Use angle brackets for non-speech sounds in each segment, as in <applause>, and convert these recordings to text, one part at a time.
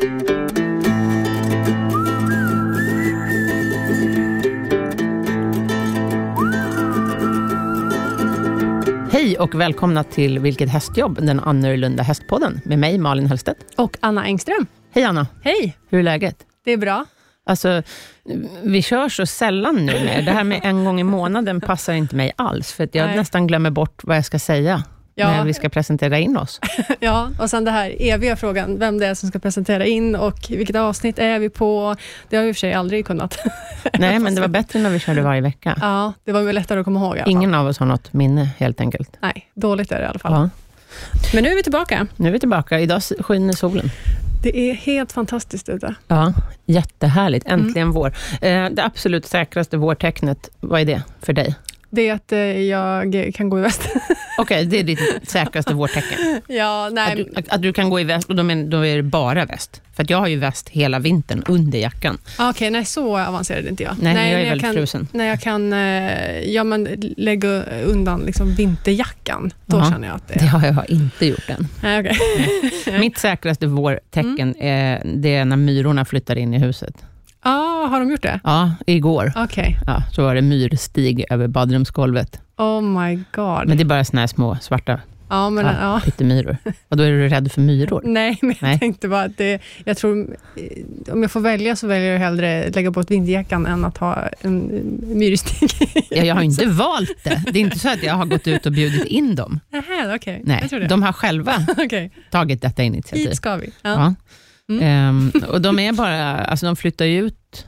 Hej och välkomna till Vilket hästjobb, den annorlunda hästpodden med mig Malin Hellstedt. Och Anna Engström. Hej Anna, Hej, hur är läget? det är bra. Alltså, vi kör så sällan nu. Det här med en gång i månaden passar inte mig alls, för att jag Nej. nästan glömmer bort vad jag ska säga Ja. när vi ska presentera in oss. <laughs> Ja, och sen det här eviga frågan, vem det är som ska presentera in och vilket avsnitt är vi på? Det har vi i och för sig aldrig kunnat. <laughs> Nej, men det var bättre när vi körde varje vecka. Ja, det var väl lättare att komma ihåg. Ingen av oss har något minne helt enkelt. Nej, dåligt är det i alla fall. Ja. Men nu är vi tillbaka. Nu är vi tillbaka. Idag skiner solen. Det är helt fantastiskt ute. Ja, jättehärligt. Äntligen vår. Eh, det absolut säkraste vårtecknet, vad är det för dig? Det är att eh, jag kan gå i väst. <laughs> Okej, det är ditt säkraste vårtecken. ja, Att nej. du, att du kan gå i väst, och då, men, då är det bara väst. För att jag har ju väst hela vintern under jackan. Ah, Okej, nej så avancerad är inte jag. Nej, jag är väldigt kan, frusen. När jag kan eh, ja, men lägga undan liksom vinterjackan, då Ja, känner jag att det Det har jag inte gjort än. Nej, okej. <laughs> Mitt säkraste vårtecken är, det är när myrorna flyttar in i huset. Ah, har de gjort det? Ja, igår Okej. ja, så var det myrstig över badrumsgolvet. Oh my god. Men det är bara såna här små svarta ja, men, ja, ja. pyttemyror. Och då är du rädd för myror? Nej, men jag Nej. tänkte bara att det, jag tror, eh, om jag får välja så väljer jag hellre lägga bort vinterjackan än att ha en myrstig. <laughs> Ja, jag har inte valt det. Det är inte så att jag har gått ut och bjudit in dem. Nähä, okej. Nej, de har själva <laughs> Okej, tagit detta initiativ. hit ska vi. Ja. Ja. Mm. Ehm, och de är bara, alltså de flyttar ju ut,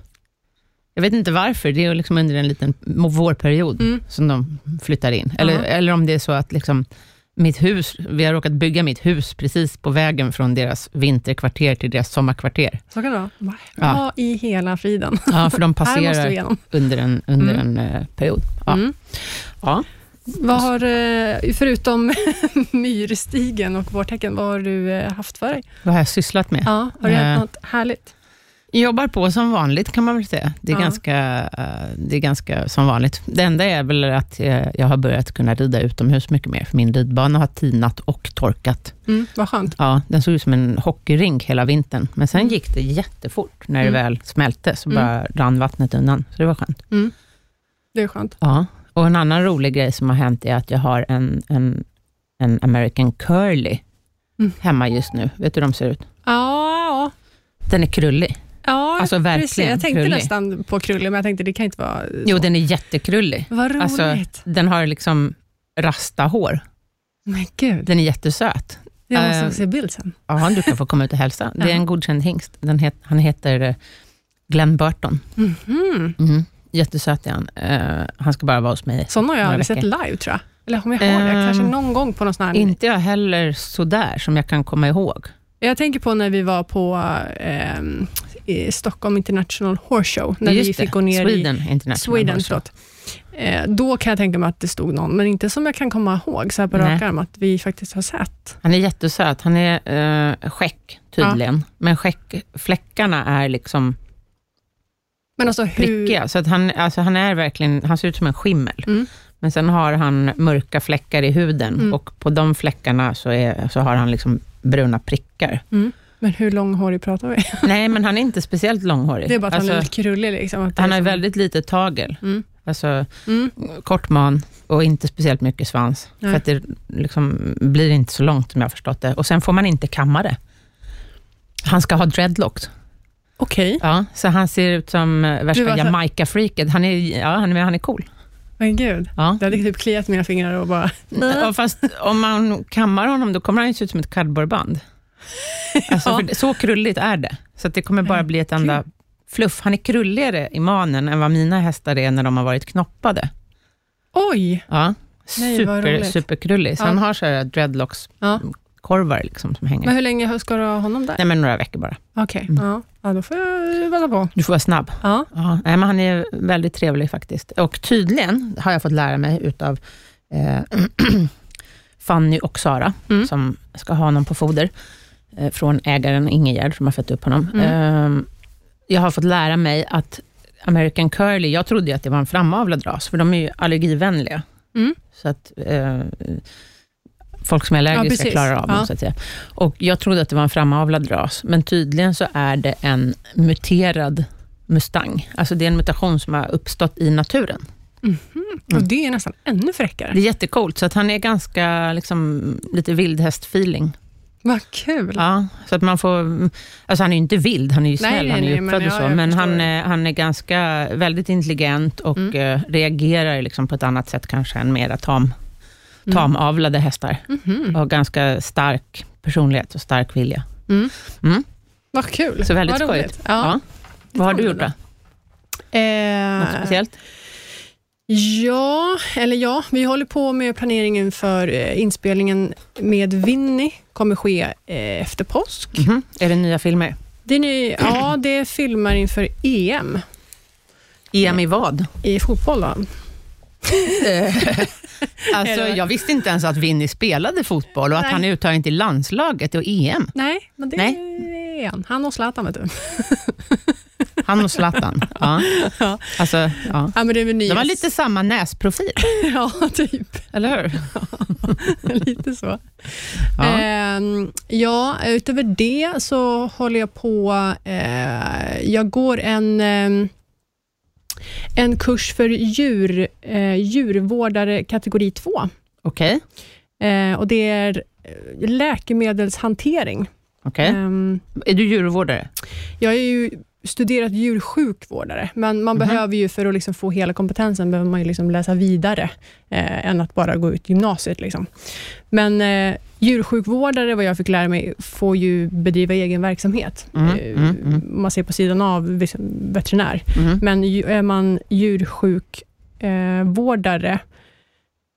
jag vet inte varför, det är ju liksom under en liten vårperiod Mm. som de flyttar in. Eller, Ja. eller om det är så att liksom mitt hus, vi har råkat bygga mitt hus precis på vägen från deras vinterkvarter till deras sommarkvarter. Så kan det vara. Vad Ja. i hela friden? Ja, för de <laughs> passerar under en, under Mm. en eh, period. Ja. Mm. Ja. Vad har, eh, förutom <laughs> myrstigen och vårtecken, vad har du eh, haft för dig? Vad har jag sysslat med? Ja, har du Eh. hänt något härligt? Jobbar på som vanligt kan man väl säga. Det är, Ja. ganska, eh, det är ganska som vanligt. Det enda är väl att eh, jag har börjat kunna rida utomhus mycket mer, för min ridbana har tinat och torkat. Mm, vad skönt. Ja, den såg ut som en hockeyrink hela vintern, men sen Mm. gick det jättefort. När det Mm. väl smälte så Mm. bara rann vattnet undan, så det var skönt. Mm. Det är skönt. Ja. Och en annan rolig grej som har hänt är att jag har en, en, en American Curly Mm. hemma just nu. Vet du hur de ser ut? Ja, Den är krullig. ja Alltså, verkligen precis. Jag tänkte krullig. nästan på krullig, men jag tänkte det kan inte vara så. Jo, den är jättekrullig. Vad roligt. Alltså, den har liksom rasta hår. Men gud, Den är jättesöt. jag måste eh, se bild sen. Ja, du kan få komma ut och hälsa. Det är en godkänd hingst. Den het, han heter eh, Glenn Burton. Mhm. Mm. Jättesöt är han. Eh, han ska bara vara hos mig. Sådana har jag aldrig sett live, tror jag. Eller om jag har det, kanske någon gång på någon sån här... Inte jag heller sådär, som jag kan komma ihåg. Jag tänker på när vi var på i Stockholm International Horse Show, när Just vi det. fick gå ner Sweden i International Sweden. Horse Show. Eh, då kan jag tänka mig att det stod någon, men inte som jag kan komma ihåg så här på Nej. rak arm, att vi faktiskt har sett. Han är jättesöt. Han är eh, skäck tydligen, men skäckfläckarna är liksom Men alltså hur... prickiga. Så att han, alltså han, är verkligen, han ser ut som en skimmel. Mm. Men sen har han mörka fläckar i huden Mm. och på de fläckarna så, är, så har han liksom bruna prickar. Mm. Men hur långhårig pratar vi? <laughs> Nej, men han är inte speciellt långhårig. Det är bara att han är Alltså, lite krullig. Liksom, han har som- väldigt lite tagel. Mm. Alltså Mm. kort man och inte speciellt mycket svans. Nej. För att det liksom blir inte så långt som jag har förstått det. Och sen får man inte kamma det. Han ska ha dreadlocks. Okej, Ja, så han ser ut som eh, värsta Jamaica-freaket. Han är, ja, han, är, han är cool. men gud. Ja. Det hade typ kliat mina fingrar och bara... Ja, fast om man kammar honom, då kommer han se ut som ett cardboardband. Alltså, Ja. det- så krulligt är det. Så det kommer bara bli ett enda fluff. Han är krulligare i manen än vad mina hästar är när de har varit knoppade. Oj! Ja. Nej, Super, roligt. superkrullig. Så Ja. han har så här dreadlocks-korvar Ja. Liksom, som hänger. Men hur länge ska du ha honom där? Nej, men några veckor bara. Okej, Mm. ja. då får jag vänta på. Du får vara snabb. Ja. Ja, nej, men han är väldigt trevlig faktiskt. Och tydligen har jag fått lära mig utav eh, <clears throat> Fanny och Sara, Mm. som ska ha honom på foder, eh, från ägaren Ingegerd, som har fött upp honom. Mm. Eh, jag har fått lära mig att American Curly, jag trodde att det var en framavlad ras, för de är ju allergivänliga. Mm. Så att, eh, folk som är allergiska precis. klarar av dem. Ja. Så att säga. Och jag trodde att det var en framavlad ras, men tydligen så är det en muterad mustang. Alltså det är en mutation som har uppstått i naturen. Och det är nästan ännu fräckare. Det är jättecoolt, så att han är ganska liksom, lite vildhästfeeling. Vad kul. Ja, så att man får, alltså han är ju inte vild, han är ju snäll, nej, han är ju men uppfödd och ja, så, men förstår han, är- han är ganska, väldigt intelligent och Mm. eh, reagerar liksom på ett annat sätt kanske än mera tam, Mm. Tamavlade hästar. Mhm. Och ganga stark personlighet och stark vilja. Mm. Mm. Vad kul. Så väldigt Vad skojigt. Ja. Ja. Vad har du gjort då? Något Eh, speciellt? Ja, eller ja, vi håller på med planeringen för eh, inspelningen med Winnie. kommer ske eh, efter påsk. Mhm. Är det nya filmer? Det är, ny- ja, det är filmer inför EM EM i vad? i fotboll. Då. <laughs> Alltså, jag visste inte ens att Vinny spelade fotboll och att Nej. han är uttagen till landslaget och EM. Nej, men det är han. Han och Zlatan, vet du. <laughs> Han och Zlatan. Ja. Ja. Alltså, ja. Ja, men det är De har lite samma näsprofil, <laughs> Ja, typ. eller hur? lite så. Ja. Ehm, ja, utöver det så håller jag på... Eh, jag går en, ehm, en kurs för djur, eh, djurvårdare kategori 2. Okej. Eh, och det är eh, läkemedelshantering. okej. Ehm, Är du djurvårdare? jag har ju studerat djursjukvårdare, men man Mhm. behöver ju för att liksom få hela kompetensen, behöver man ju liksom läsa vidare, eh, än att bara gå ut gymnasiet. Liksom. Men eh, djursjukvårdare, vad jag fick lära mig, får ju bedriva egen verksamhet. Mm, Eh, mm, mm. Man ser på sidan av veterinär. Mhm. Men är man djursjukvårdare,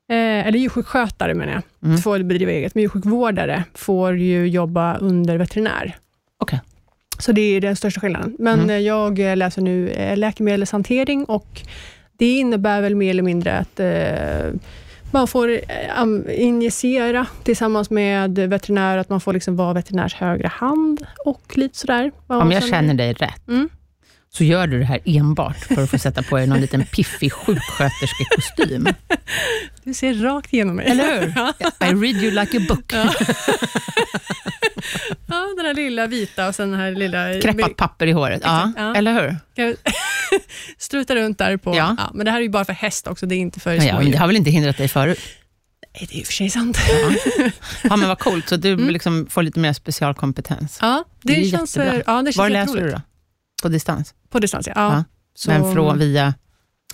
eh, eh, eller djursjukskötare menar jag, Mm. får bedriva eget. Men djursjukvårdare får ju jobba under veterinär. Okej. Så det är den största skillnaden. Men Mm. eh, jag läser nu eh, läkemedelshantering och det innebär väl mer eller mindre att eh, man får injicera tillsammans med veterinär, att man får liksom vara veterinärs högra hand och lite sådär. Om jag känner dig rätt, Mm. Så gör du det här enbart för att få sätta på dig någon liten piffig sjuksköterskekostym. <laughs> Du ser rakt igenom mig. Eller hur? <laughs> I read you like a book. <laughs> Ja, den här lilla vita och sen den här lilla... Kräppat papper i håret. Ja, ja. eller hur? Struta runt där på... Ja. Ja. men det här är ju bara för häst också, det är inte för Ja, men smådjur. det har väl inte hindrat dig förut? Nej, det är ju för sig sant. Ja, men vad coolt. Så du liksom får lite mer specialkompetens. Ja, det, Det känns, jättebra. eh, ja, det känns Var läser du då? På distans? På distans, ja. ja. Ja. Så, Men från via...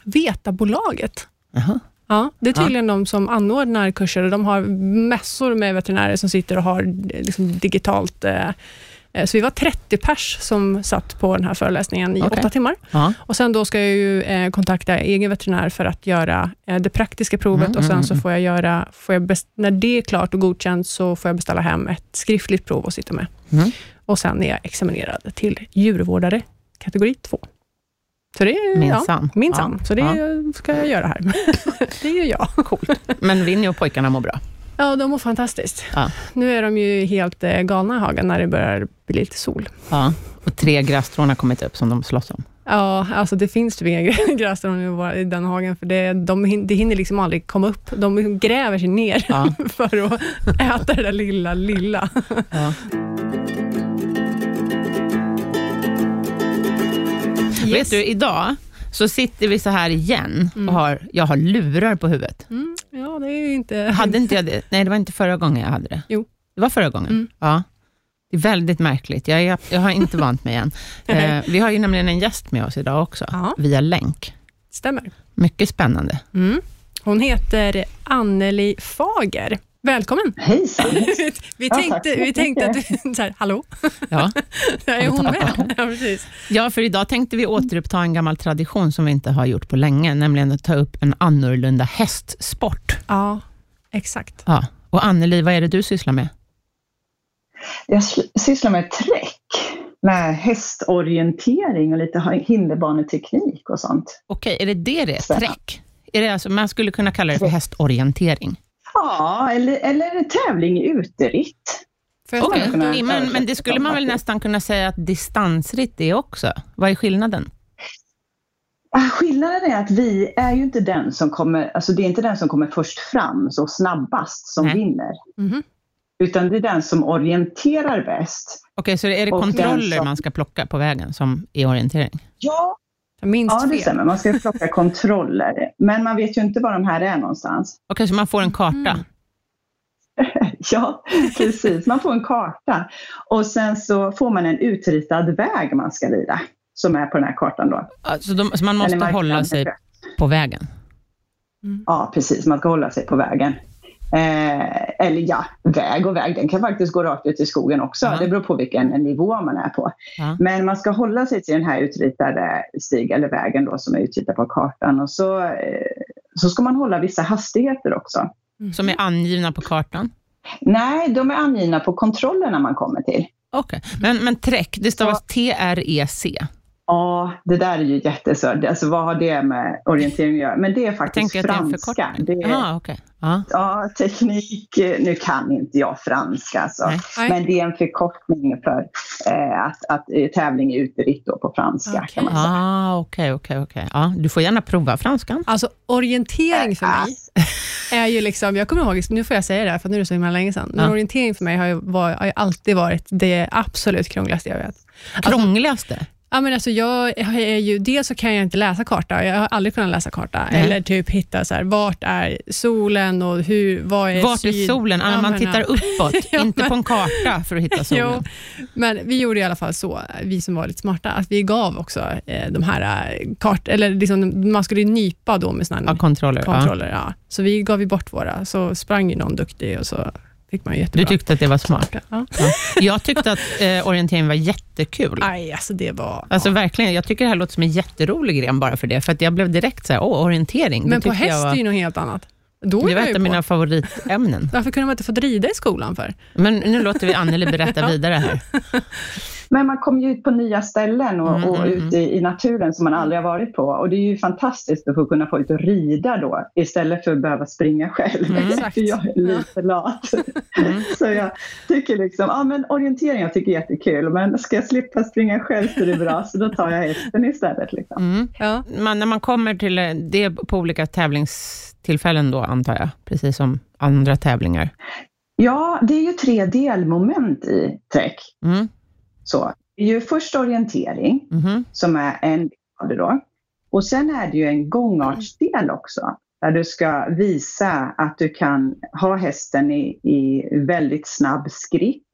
Vetabolaget. Ja, det är tydligen de som anordnar kurser och de har mässor med veterinärer som sitter och har eh, liksom, digitalt eh, eh, så vi var 30 pers som satt på den här föreläsningen i Okej. åtta timmar. Ja. Och Sen då ska jag ju eh, kontakta egen veterinär för att göra eh, det praktiska provet Mm, och sen mm, så mm. får jag göra, får jag när det är klart och godkänt så får jag beställa hem ett skriftligt prov och sitta med. Mm. Och Sen är jag examinerad till djurvårdare kategori 2. Så det är, ja, Minsann. minsann. Ja. Så det Ja. ska jag göra här. <laughs> det gör jag. Men Winnie och pojkarna mår bra? Ja, de mår fantastiskt. Ja. Nu är de ju helt eh, galna i hagen när det börjar bli lite sol. Ja. Och tre grässtrån har kommit upp som de slåss om. Ja, alltså det finns typ inga <laughs> grässtrån i den hagen, för det, de, det hinner liksom aldrig komma upp. De gräver sig ner Ja. <laughs> för att äta det där lilla, lilla. Ja. Vet du, idag så sitter vi så här igen Mm. och har, jag har lurar på huvudet. Mm, ja, det är inte... Hade inte jag det? Nej, det var inte förra gången jag hade det. Jo. Det var förra gången? Mm. Ja. Det är väldigt märkligt. Jag, är, jag har inte vant mig än. <laughs> Eh, vi har ju nämligen en gäst med oss idag också, Ja. via länk. Stämmer. Mycket spännande. Mm. Hon heter Anneli Fager. Välkommen! Hejsan! <laughs> vi Ja, tänkte, så vi tänkte att du... <laughs> Så här, hallå? Ja. <laughs> är hon med? Ja, precis. ja, för idag tänkte vi återuppta en gammal tradition som vi inte har gjort på länge, nämligen att ta upp en annorlunda hästsport. Ja, exakt. Ja. Och Anneli, vad är det du sysslar med? Jag sl- sysslar med träck, med hästorientering och lite hinderbaneteknik och sånt. Okej, är det det det är? Träck? Är det alltså, man skulle kunna kalla det för hästorientering? Ja, eller, eller en tävling i uteritt. Kunna men, men det skulle man väl nästan kunna säga att distansritt är också? Vad är skillnaden? Ah, Skillnaden är att vi är ju inte den som kommer, alltså det är inte den som kommer först fram så snabbast som Nej. vinner. Mhm. Utan det är den som orienterar bäst. Okej, så är det kontroller som- man ska plocka på vägen som i orientering? Ja, Minst ja det fel. stämmer. Man ska plocka <laughs> kontroller. Men man vet ju inte var de här är någonstans. Okej, så man får en karta? Mm. <laughs> Ja, precis. Man får en karta. Och sen så får man en utritad väg man ska rida. Som är på den här kartan då. Alltså, de, så man måste hålla sig på vägen? Ja, precis. Man ska hålla sig på vägen. Eh, eller ja, väg och väg. Den kan faktiskt gå rakt ut i skogen också. Ja. Det beror på vilken nivå man är på. Ja. Men man ska hålla sig till den här utritade stig eller vägen då som är utritad på kartan. Och så, eh, så ska man hålla vissa hastigheter också. Som är angivna på kartan? Nej, de är angivna på kontrollerna man kommer till. Okej, men, men träck, det stavas T-R-E-C. Ja, det där är ju jättesvårt. Alltså vad har det med orientering att göra? Men det är Jag faktiskt tänker att det är en franska. Det är, Ja, okej. Ja. ja, teknik, nu kan inte jag franska alltså. Nej. Men det är en förkortning för eh, att, att eh, tävling är uteritt då på franska. Okej. Ah, okej, okej, du får gärna prova franskan. Alltså orientering för mig Alltså, <laughs> är ju liksom, jag kommer ihåg, nu får jag säga det här för nu är det så himla länge sedan, men orientering för mig har ju, var, har ju alltid varit det absolut krångligaste jag vet. Krångligaste? Ja, men alltså jag är ju, dels så kan jag inte läsa karta, jag har aldrig kunnat läsa karta, Nej. eller typ hitta så här, vart är solen och hur, vad är Vart är syd- solen? Ah, Ja, man tittar uppåt, <laughs> Ja, inte men- på en karta för att hitta <laughs> solen. Jo, men vi gjorde i alla fall så, vi som var lite smarta, att vi gav också eh, de här eh, kart, eller liksom, man skulle ju nypa då med såna Ja, kontroller. Kontroller. Ja. Så vi gav ju bort våra, så sprang ju någon duktig och så fick man ju Du jättebra. tyckte att det var smart. Ja. Ja. Jag tyckte att eh, orientering var jättekul. Nej, alltså det var... Alltså ja. verkligen, jag tycker det här låter som en jätterolig gren bara för det, för att jag blev direkt så här, åh, orientering. Men på häst var, är ju något helt annat. Då Det var ett av mina favoritämnen. Varför kunde man inte få rida i skolan för? Men nu låter vi Anneli berätta vidare här. <laughs> Men man kommer ju ut på nya ställen och, Mm, och mm, ut i, i naturen som man aldrig har varit på. Och det är ju fantastiskt att få kunna få ut och rida då istället för att behöva springa själv. Mm. <laughs> För jag är lite lat. <laughs> Mm. Så jag tycker liksom, ja men orientering jag tycker är jättekul. Men ska jag slippa springa själv så är det bra. Så då tar jag hästen istället. Liksom. Mm. Ja. Man, när man kommer till eh, det på olika tävlingstillfällen då, antar jag, precis som andra tävlingar. Ja, det är ju tre delmoment i träck. Mm. Så, det är ju först orientering. Mhm. som är en del av det då. Och sen är det ju en gångartsdel också, där du ska visa att du kan ha hästen i, i väldigt snabb skritt.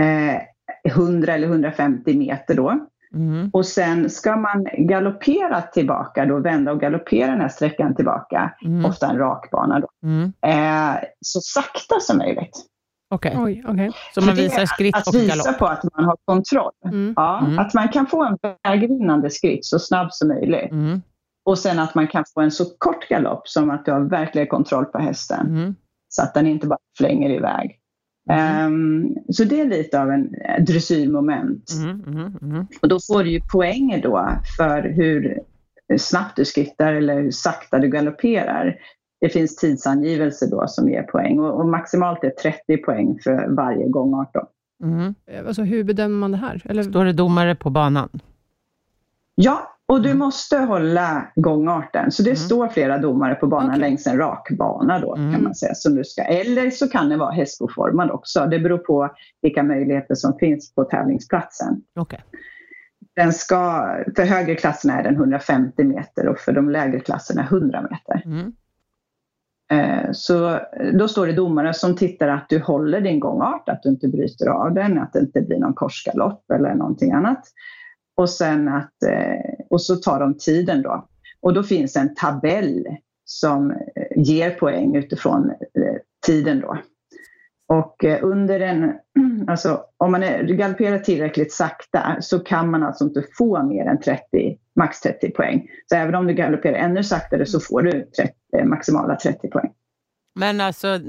Eh, 100 eller 150 meter då. Mm. Och sen ska man galoppera tillbaka, då vända och galoppera den här sträckan tillbaka, Mm. ofta en rakbana då, Mm. eh, så sakta som möjligt. Okej, Oj, okej. så man visar skritt Att och visa galopp. på att man har kontroll. Mm. Ja, Mm. Att man kan få en vägvinnande skritt så snabb som möjligt. Mm. Och sen att man kan få en så kort galopp som att du har verkligen kontroll på hästen. Mm. Så att den inte bara flänger iväg. Ehm, så det är lite av en dressyrmoment. Mm. Mm. Mm. Och då får du ju poäng då för hur snabbt du skrittar eller hur sakta du galopperar. Det finns tidsangivelser då som ger poäng och, och maximalt är 30 poäng för varje gångart. Då. Mm. Alltså, hur bedömer man det här? Eller, Står det domare på banan? Ja, och du måste hålla gångarten. Så det Mm. står flera domare på banan Okej. längs en rak bana då Mm. kan man säga. Som du ska. Eller så kan det vara hästboformad också. Det beror på vilka möjligheter som finns på tävlingsplatsen. Okej. Den ska, för högre klasserna är den 150 meter och för de lägre klasserna 100 meter. Mm. Eh, så då står det domare som tittar att du håller din gångart, att du inte bryter av den, att det inte blir någon korsgalopp eller någonting annat. Och, sen att, eh, och så tar de tiden då. Och då finns en tabell som eh, ger poäng utifrån tiden då. Och under en, alltså om man är, galopperar tillräckligt sakta så kan man alltså inte få mer än 30, max 30 poäng. Så även om du galopperar ännu saktare så får du 30, eh, maximala 30 poäng. Men alltså,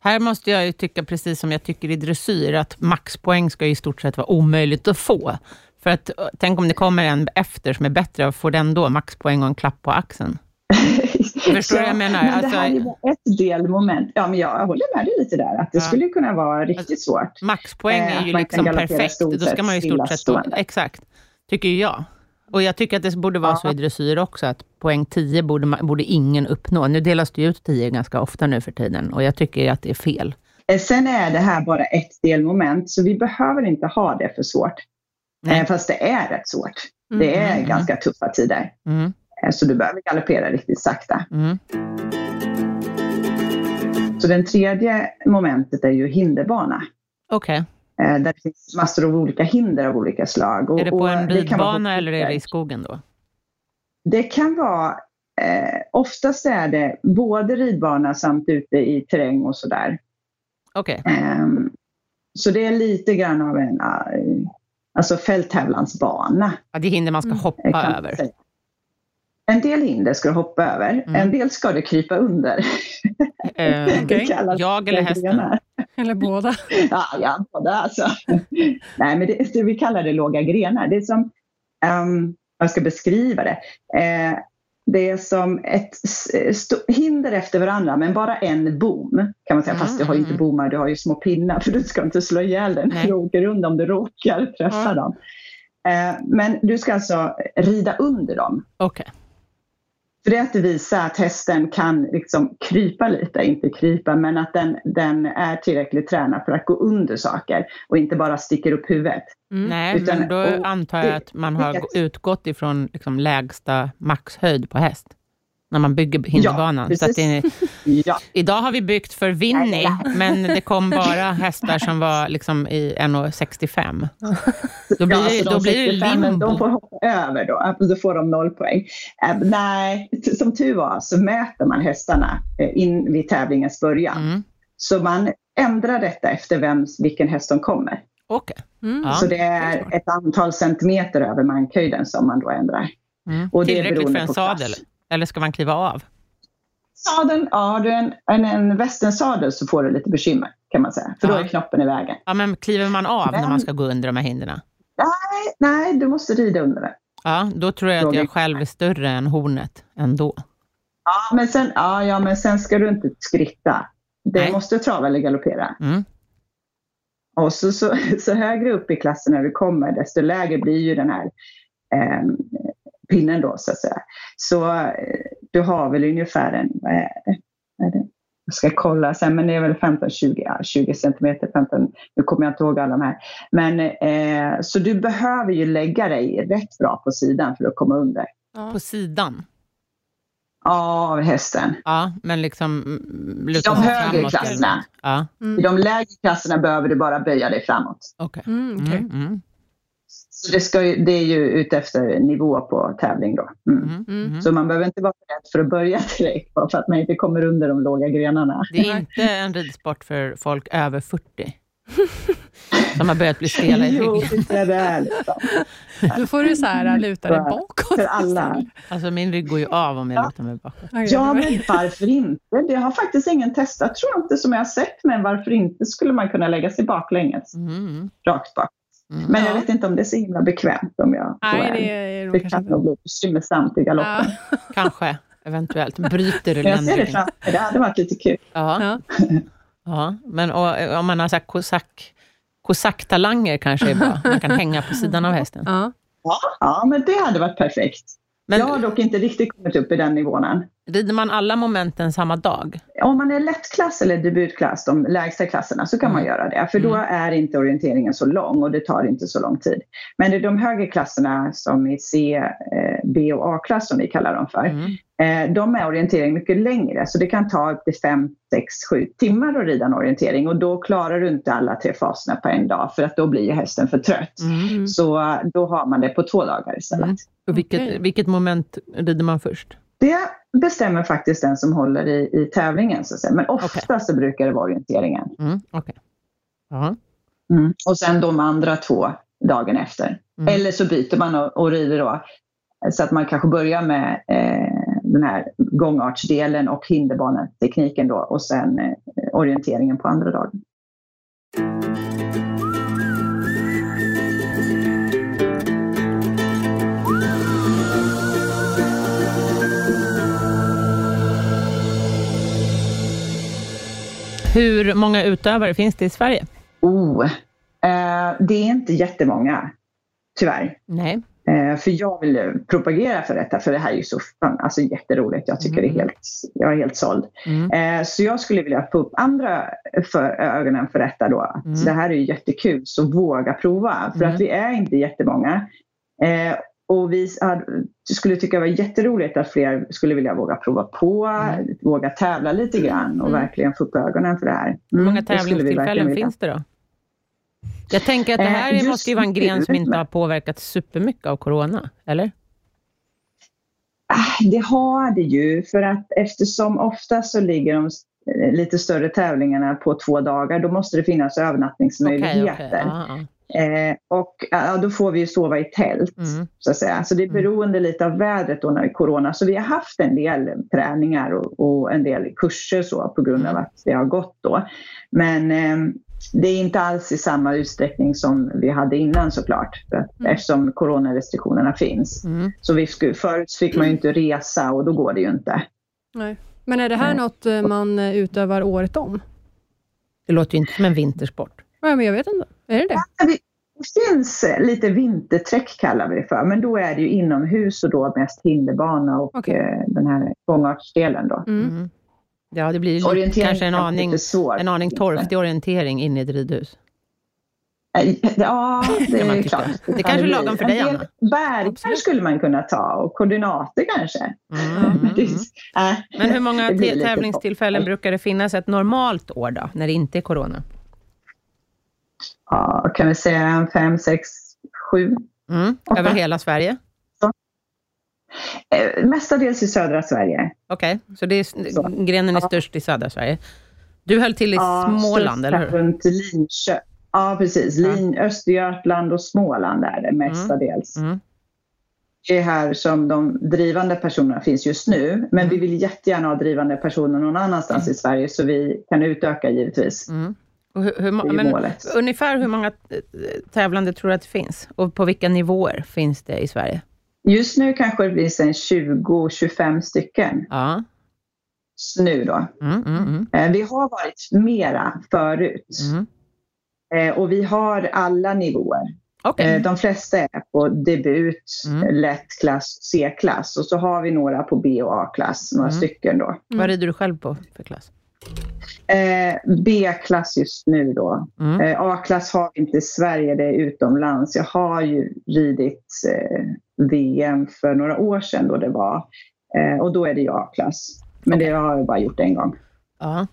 här måste jag ju tycka, precis som jag tycker i dressyr, att maxpoäng ska i stort sett vara omöjligt att få. För att, eh, tänk om det kommer en efter som är bättre, får den då maxpoäng och en klapp på axeln? <laughs> Förstår du vad jag menar? Men Alltså- det här är bara ett delmoment. Ja, men jag håller med dig lite där, att det Ja. skulle kunna vara riktigt Alltså, svårt. Maxpoäng Eh, är ju man liksom perfekt. Då ska man ju i stort sett... Stillastående. exakt, tycker jag. Och jag tycker att det borde vara Ja. så i dressyr också, att poäng 10 borde, man, borde ingen uppnå. Nu delas det ju ut 10 ganska ofta nu för tiden och jag tycker att det är fel. Eh, Sen är det här bara ett delmoment, så vi behöver inte ha det för svårt. Nej. Eh, Fast det är rätt svårt. Mm. Det är Mm. ganska tuffa tider. Mm, Eh, Så du behöver galoppera riktigt sakta. mm. Så den tredje momentet är ju hinderbana. Okej. eh, Där det finns massor av olika hinder av olika slag. Och- Är det på en på ridbana eller är det i skogen då? Det kan vara, eh, oftast är det både ridbana samt ute i terräng och sådär. Okej. Ehm, så det är lite grann av en eh, alltså fälttävlansbana. Ja, det hinder man ska Mm. eh, hoppa över. säga. En del hinder ska du hoppa över, Mm. en del ska du krypa under. Eh. <laughs> Det kallas Jag eller hästen? grenar. Eller båda. <laughs> Ja, antar det alltså. Nej, men det, det, vi kallar det låga grenar. Det är som, um, jag ska beskriva det. Eh, det är som ett sto- hinder efter varandra, men bara en bom. Kan man säga, Mm, fast du har ju inte mm. bommar, du har ju små pinnar, för du ska inte slå ihjäl den Nej. du åker runt om du råkar träffa Ja. dem. Eh, men du ska alltså rida under dem. Okej. För det är att visa att hästen kan liksom krypa lite, inte krypa, men att den, den är tillräckligt tränad för att gå under saker och inte bara sticker upp huvudet. Mm. Nej, Utan- men då antar jag att man har utgått ifrån liksom lägsta maxhöjd på häst. När man bygger hinderbanan. så att det, <laughs> Ja, idag har vi byggt för Winnie, men det kom bara hästar som var liksom i 1,65. Då blir, ja, det- så då de blir det 65, men limbo. De får hoppa över då, Alltså, då får de noll poäng. Eh, nej, som tur var så mäter man hästarna eh, in vid tävlingens början. Mm. Så man ändrar detta efter vems, vilken häst som kommer. Okej. Mm. Ja, så det är ett antal centimeter över mankhöjden som man då ändrar. Mm. Och det är Tillräckligt för en på klass. Eller ska man kliva av? Sadeln, ja, har du en, en, en västernsadel så får du lite bekymmer kan man säga. För då Ja. är knoppen i vägen. Ja, men kliver man av när Men- man ska gå under de här hindren? Nej, nej, du måste rida under det. Ja, då tror jag att jag själv är större än hornet ändå. Ja, men sen, ja, ja, men sen ska du inte skritta. Det Nej. måste trava eller galoppera. Mm. Och så, så, så högre upp i klassen när du kommer, desto lägre blir ju den här eh, pinnen då, så att säga. Så eh, du har väl ungefär en, vad är det? Vad är det? Jag ska kolla sen, men det är väl 15-20 ja, 20 centimeter, 15, nu kommer jag inte ihåg alla de här. Men, eh, så du behöver ju lägga dig rätt bra på sidan för att komma under Ja. På sidan? av hästen. Ja, men liksom mm, luta De högre klasserna. Ja, I Mm. de lägre klasserna behöver du bara böja dig framåt. okej. Mm, okej. Mm, mm, Så det, ska ju, det är ju utefter nivå på tävling då. Mm. mm, mm. Så man behöver inte vara rädd för att börja <laughs> direkt bara för att man inte kommer under de låga grenarna. Det är inte en ridsport för folk över 40. <laughs> Som har börjat bli stela i Jo, ryggen. det är det är liksom. Då får du så här luta dig För- bakåt. För alla. Alltså min rygg går ju av om jag Ja. lutar mig bakåt. Ja, men varför inte? Det har faktiskt ingen testat, tror jag inte, som jag har sett. Men varför inte skulle man kunna lägga sig baklänges, Mm, rakt bak. Mm. Men Ja. jag vet inte om det är så himla bekvämt om jag Nej, det är Det kanske kan nog bli bekymmersamt i galoppen. Ja. <laughs> Kanske, eventuellt. Bryter du Men jag ser det framför mig. Det hade varit lite kul. Ja. Ja. ja. Men och, om man har så här kosack, kosacktalanger kanske är bra. Man kan hänga på sidan av hästen. Ja. Ja, ja, men det hade varit perfekt. Men jag har dock inte riktigt kommit upp i den nivån än. Rider man alla momenten samma dag? Om man är lättklass eller debutklass, de lägsta klasserna, så kan man Mm. göra det. För då är inte orienteringen så lång och det tar inte så lång tid. Men i de högre klasserna som i C, eh, B och A-klass som vi kallar dem för, Mm. eh, de är orientering mycket längre. Så det kan ta upp till 5, 6, 7 timmar att rida en orientering och då klarar du inte alla tre faserna på en dag för att då blir hästen för trött. Mm. Mm. Så eh, då har man det på två dagar istället. Mm. Och vilket, vilket moment rider man först? Det bestämmer faktiskt den som håller i, i tävlingen. Så att säga. Men ofta så brukar det vara orienteringen. Mm. Okej. Ja. Mm. Och sen de andra två dagen efter. Mm. Eller så byter man och, och rider då. Så att man kanske börjar med eh, den här gångartsdelen och hinderbanetekniken då och sen eh, orienteringen på andra dagen. Hur många utövare finns det i Sverige? Oh, eh, det är inte jättemånga, tyvärr. Nej. Eh, för jag vill propagera för detta, för det här är ju så alltså, jätteroligt. Jag tycker Mm. det är helt, jag är helt såld. Mm. Eh, så jag skulle vilja få upp andra för ögonen för detta då. Mm. Det här är ju jättekul, så våga prova. För Mm. att vi är inte jättemånga. Eh, och vi hade- skulle tycka det var jätteroligt att fler skulle vilja våga prova på, Mm. våga tävla lite grann och Mm. verkligen få upp ögonen för det här. Hur Mm, många skulle vi tävlingstillfällen finns det då? Jag tänker att det Eh, här just måste ju vara en gren som inte har påverkats supermycket av corona, eller? Ah, Det har det ju, för att eftersom ofta så ligger de eh, lite större tävlingarna på två dagar, då måste det finnas övernattningsmöjligheter. Ja, ja. Eh, och ja, då får vi ju sova i tält, Mm. så att säga. Så det är Mm. beroende lite av vädret då när det är corona. Så vi har haft en del träningar och, och en del kurser så på grund av Mm. att det har gått då. Men eh, det är inte alls i samma utsträckning som vi hade innan såklart. Mm. Eftersom coronarestriktionerna finns. Mm. Så vi skulle, förut fick man ju inte resa och då går det ju inte. Nej. Men är det här Nej. något eh, man eh, utövar året om? Det låter ju inte som en vintersport. Ja, men jag vet inte. Är det det? Ja, Det det finns eh, lite vinterträck kallar vi det för, men då är det ju inomhus och då mest hinderbana och Okej. eh, den här gångartsdelen då. Mm. Mm. Ja, det blir ju Orientering kanske en aning, lite en aning torftig orientering inne i ett ridhus. <laughs> Ja, det är klart. Det kanske är lagom för dig, Anna. Absolut. skulle man kunna ta och koordinater kanske. Mm, mm, Det är-. Men hur många <laughs> Det lite tävlingstillfällen brukar det finnas ett normalt år då, när det inte är corona? Ja, kan vi säga en fem, sex, sju? Mm. Över hela Sverige? Eh, mestadels i södra Sverige. Okej, så, det är, Så. grenen är Ja. störst i södra Sverige. Du höll till i Småland, eller hur? Runt Linköping. Ja, precis. Ja. Lin, Östergötland och Småland är det mestadels. Mm. Det är här som de drivande personerna finns just nu. Men Mm. vi vill jättegärna ha drivande personer någon annanstans i Sverige så vi kan utöka givetvis. Hur, hur, men, målet. ungefär hur många eh, tävlande tror du att det finns? Och på vilka nivåer finns det i Sverige? Just nu kanske det finns en 20-25 stycken. Ja. Nu då. Mm, mm, mm. Eh, Vi har varit mera förut. Mm. Eh, Och vi har alla nivåer. Eh, De flesta är på debut, Mm. lätt klass, C-klass och så har vi några på B och A-klass, några Mm. stycken då. Vad rider du själv på för klass? Eh, B-klass just nu då. Mm. Eh, A-klass har vi inte i Sverige, det är utomlands. Jag har ju ridit eh, VM för några år sedan då det var. Eh, och då är det ju A-klass. Men det har jag bara gjort en gång. Ja.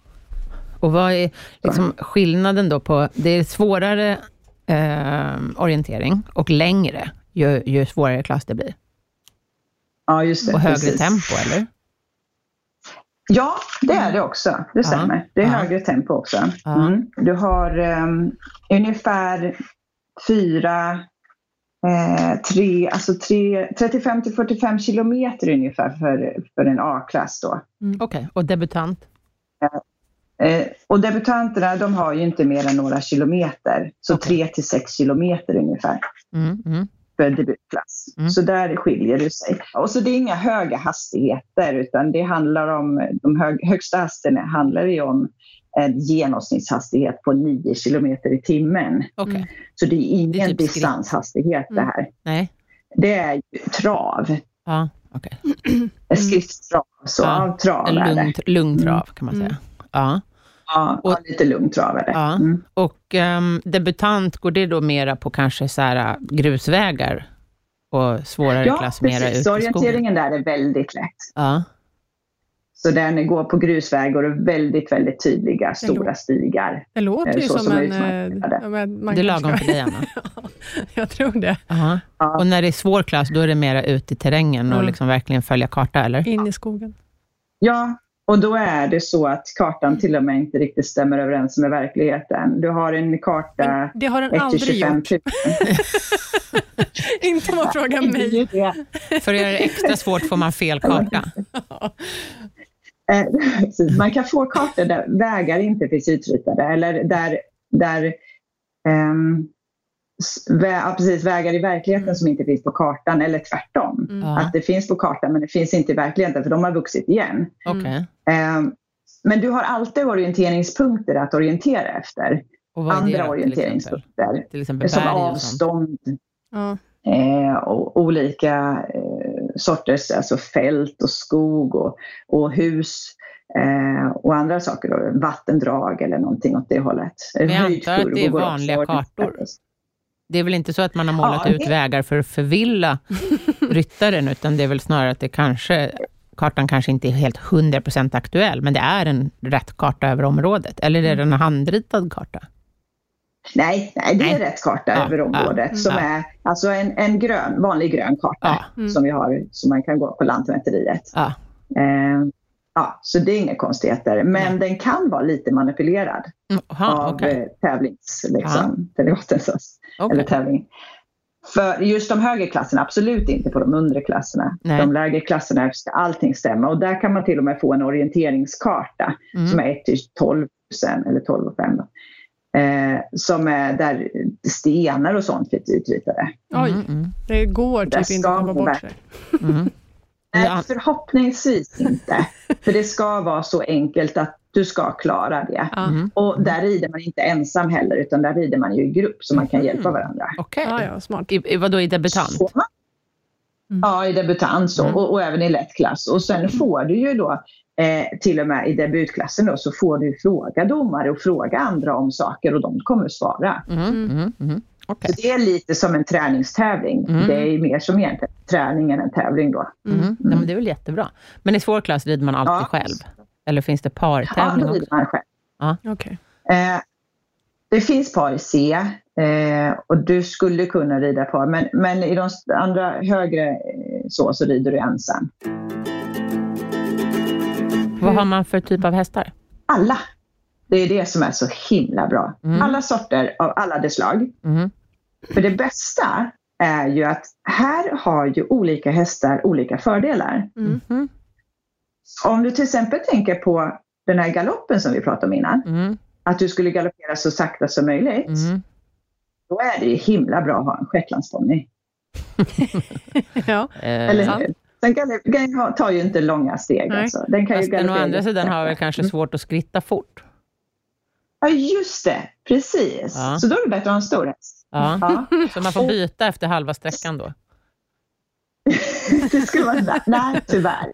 Och vad är liksom skillnaden då på... Det är svårare eh, orientering och längre, ju, ju svårare klass det blir. Ja, just det. Och högre precis. tempo, eller? Ja, det är det också. Det stämmer. Det är Ja. högre tempo också. Ja. Mm. Du har um, ungefär fyra, eh, tre, alltså tre, 35 till 45 kilometer ungefär för, för en A-klass då. Okej, och debutant? Eh, och debutanterna de har ju inte mer än några kilometer. Så Okej. tre till sex kilometer ungefär Mm, mm. För debutklass. Mm. Så där skiljer det sig. Och så det är inga höga hastigheter utan det handlar om, de hög, högsta hastigheterna handlar ju om en genomsnittshastighet på 9 kilometer i timmen. Okej, Mm. Så det är ingen Det är typ distanshastighet det Mm. här. nej. Det är ju trav, Ja, okej. skriftstrav. Så Ja, trav En är lugn, det. lugn trav, kan man Mm. säga. Ja. Ja, Och- lite lugn trav är det. Ja. Mm. Och ehm, debutant, går det då mera på kanske så här, äh, grusvägar och svårare Ja, klass mera precis. skogen? Orienteringen där är väldigt lätt. Ja. Så den går på grusvägar och väldigt, väldigt tydliga låter- stora stigar. Det låter Eh, ju så som, som en... eh, ja, man Det är lagom för dig, Anna. <laughs> jag tror det. Aha. Ja. Och när det är svår klass, då är det mera ute i terrängen och Mm. liksom verkligen följa karta, eller? In i skogen. Ja, och då är det så att kartan till och med inte riktigt stämmer överens med verkligheten. Du har en karta Men det har den 1 till aldrig 25 gjort. 000. <laughs> Inte om man frågar <laughs> Det är mig. För att göra det extra svårt får man fel karta. <laughs> Eh. Man kan få kartor där vägar inte finns utritade eller där, där s- vä precis, vägar i verkligheten som inte finns på kartan eller tvärtom. Mm. Att det finns på kartan men det finns inte i verkligheten för de har vuxit igen. Okej. Ehm, men du har alltid orienteringspunkter att orientera efter. Och vad är det Andra då, till exempel? orienteringspunkter. Till exempel Som och avstånd. Eh, och olika eh, sorters alltså fält och skog och, och hus eh, och andra saker. Då, vattendrag eller någonting åt det hållet. Men jag antar att det är vanliga också. kartor. Det är väl inte så att man har målat Ja, ut det- vägar för att förvilla <laughs> ryttaren, utan det är väl snarare att det kanske, kartan kanske inte är helt 100% aktuell, men det är en rätt karta över området. Eller är det en handritad karta? Nej, nej, det är Nej. rätt karta Ja, över ja, området som ja. är alltså en, en grön, vanlig grön karta Ja. Mm. som vi har, som man kan gå på Lantmäteriet. Ja. Eh, ja, så det är inga konstigheter, men Nej. den kan vara lite manipulerad Mm, Aha, av okej. eh, tävlings, liksom, så- eller tävling. För just de högre klasserna, absolut inte på de undre klasserna. Nej. De lägre klasserna ska allting stämma och där kan man till och med få en orienteringskarta Mm. som är 1 till 12 000 eller 12 och 5 då. Eh, som är där stenar och sånt finns utritade. Oj, Mm, mm, det går typ inte att man bort sig. Mm. Nej, förhoppningsvis inte. För det ska vara så enkelt att du ska klara det. Mm. Och där rider man inte ensam heller, utan där rider man ju i grupp så man kan Mhm. hjälpa varandra. Okej. Ja, ja, smart. I, i, vadå, i debutant? Så Mm. Ja, i debutant så, Mm. och, och även i lätt klass. Och sen får du ju då eh, till och med i debutklassen då, så får du fråga domare och fråga andra om saker och de kommer att svara. Mm, mm, mm. Okej. Så det är lite som en träningstävling. Mm. Det är mer som egentligen träning än en tävling då. Mm. Mm. Nej, men det är väl jättebra. Men i svår klass rider man alltid Ja. själv? Eller finns det Ja, partävling då rider också? man själv. Okej. Eh, det finns par i C eh, och du skulle kunna rida par men, men i de andra högre eh, så, så rider du ensam. Vad har man för typ av hästar? Alla! Det är det som är så himla bra. Mm. Alla sorter av alla de slag. Mm. För det bästa är ju att här har ju olika hästar olika fördelar. Mm. Mhm. Om du till exempel tänker på den här galoppen som vi pratade om innan, Mm. att du skulle galoppera så sakta som möjligt, Mm. då är det ju himla bra att ha en shetlandsponny. <laughs> Ja. Eh, Eller hur? Den kan, den tar ju inte långa steg. Alltså. Den kan Fast ju den å andra sidan har väl kanske svårt att skritta fort. Ja, just det. Precis. Ja. Så då är det bättre att ha en stor häst. Ja. Ja. <laughs> Så man får byta efter halva sträckan då? <laughs> det skulle vara, nej, tyvärr.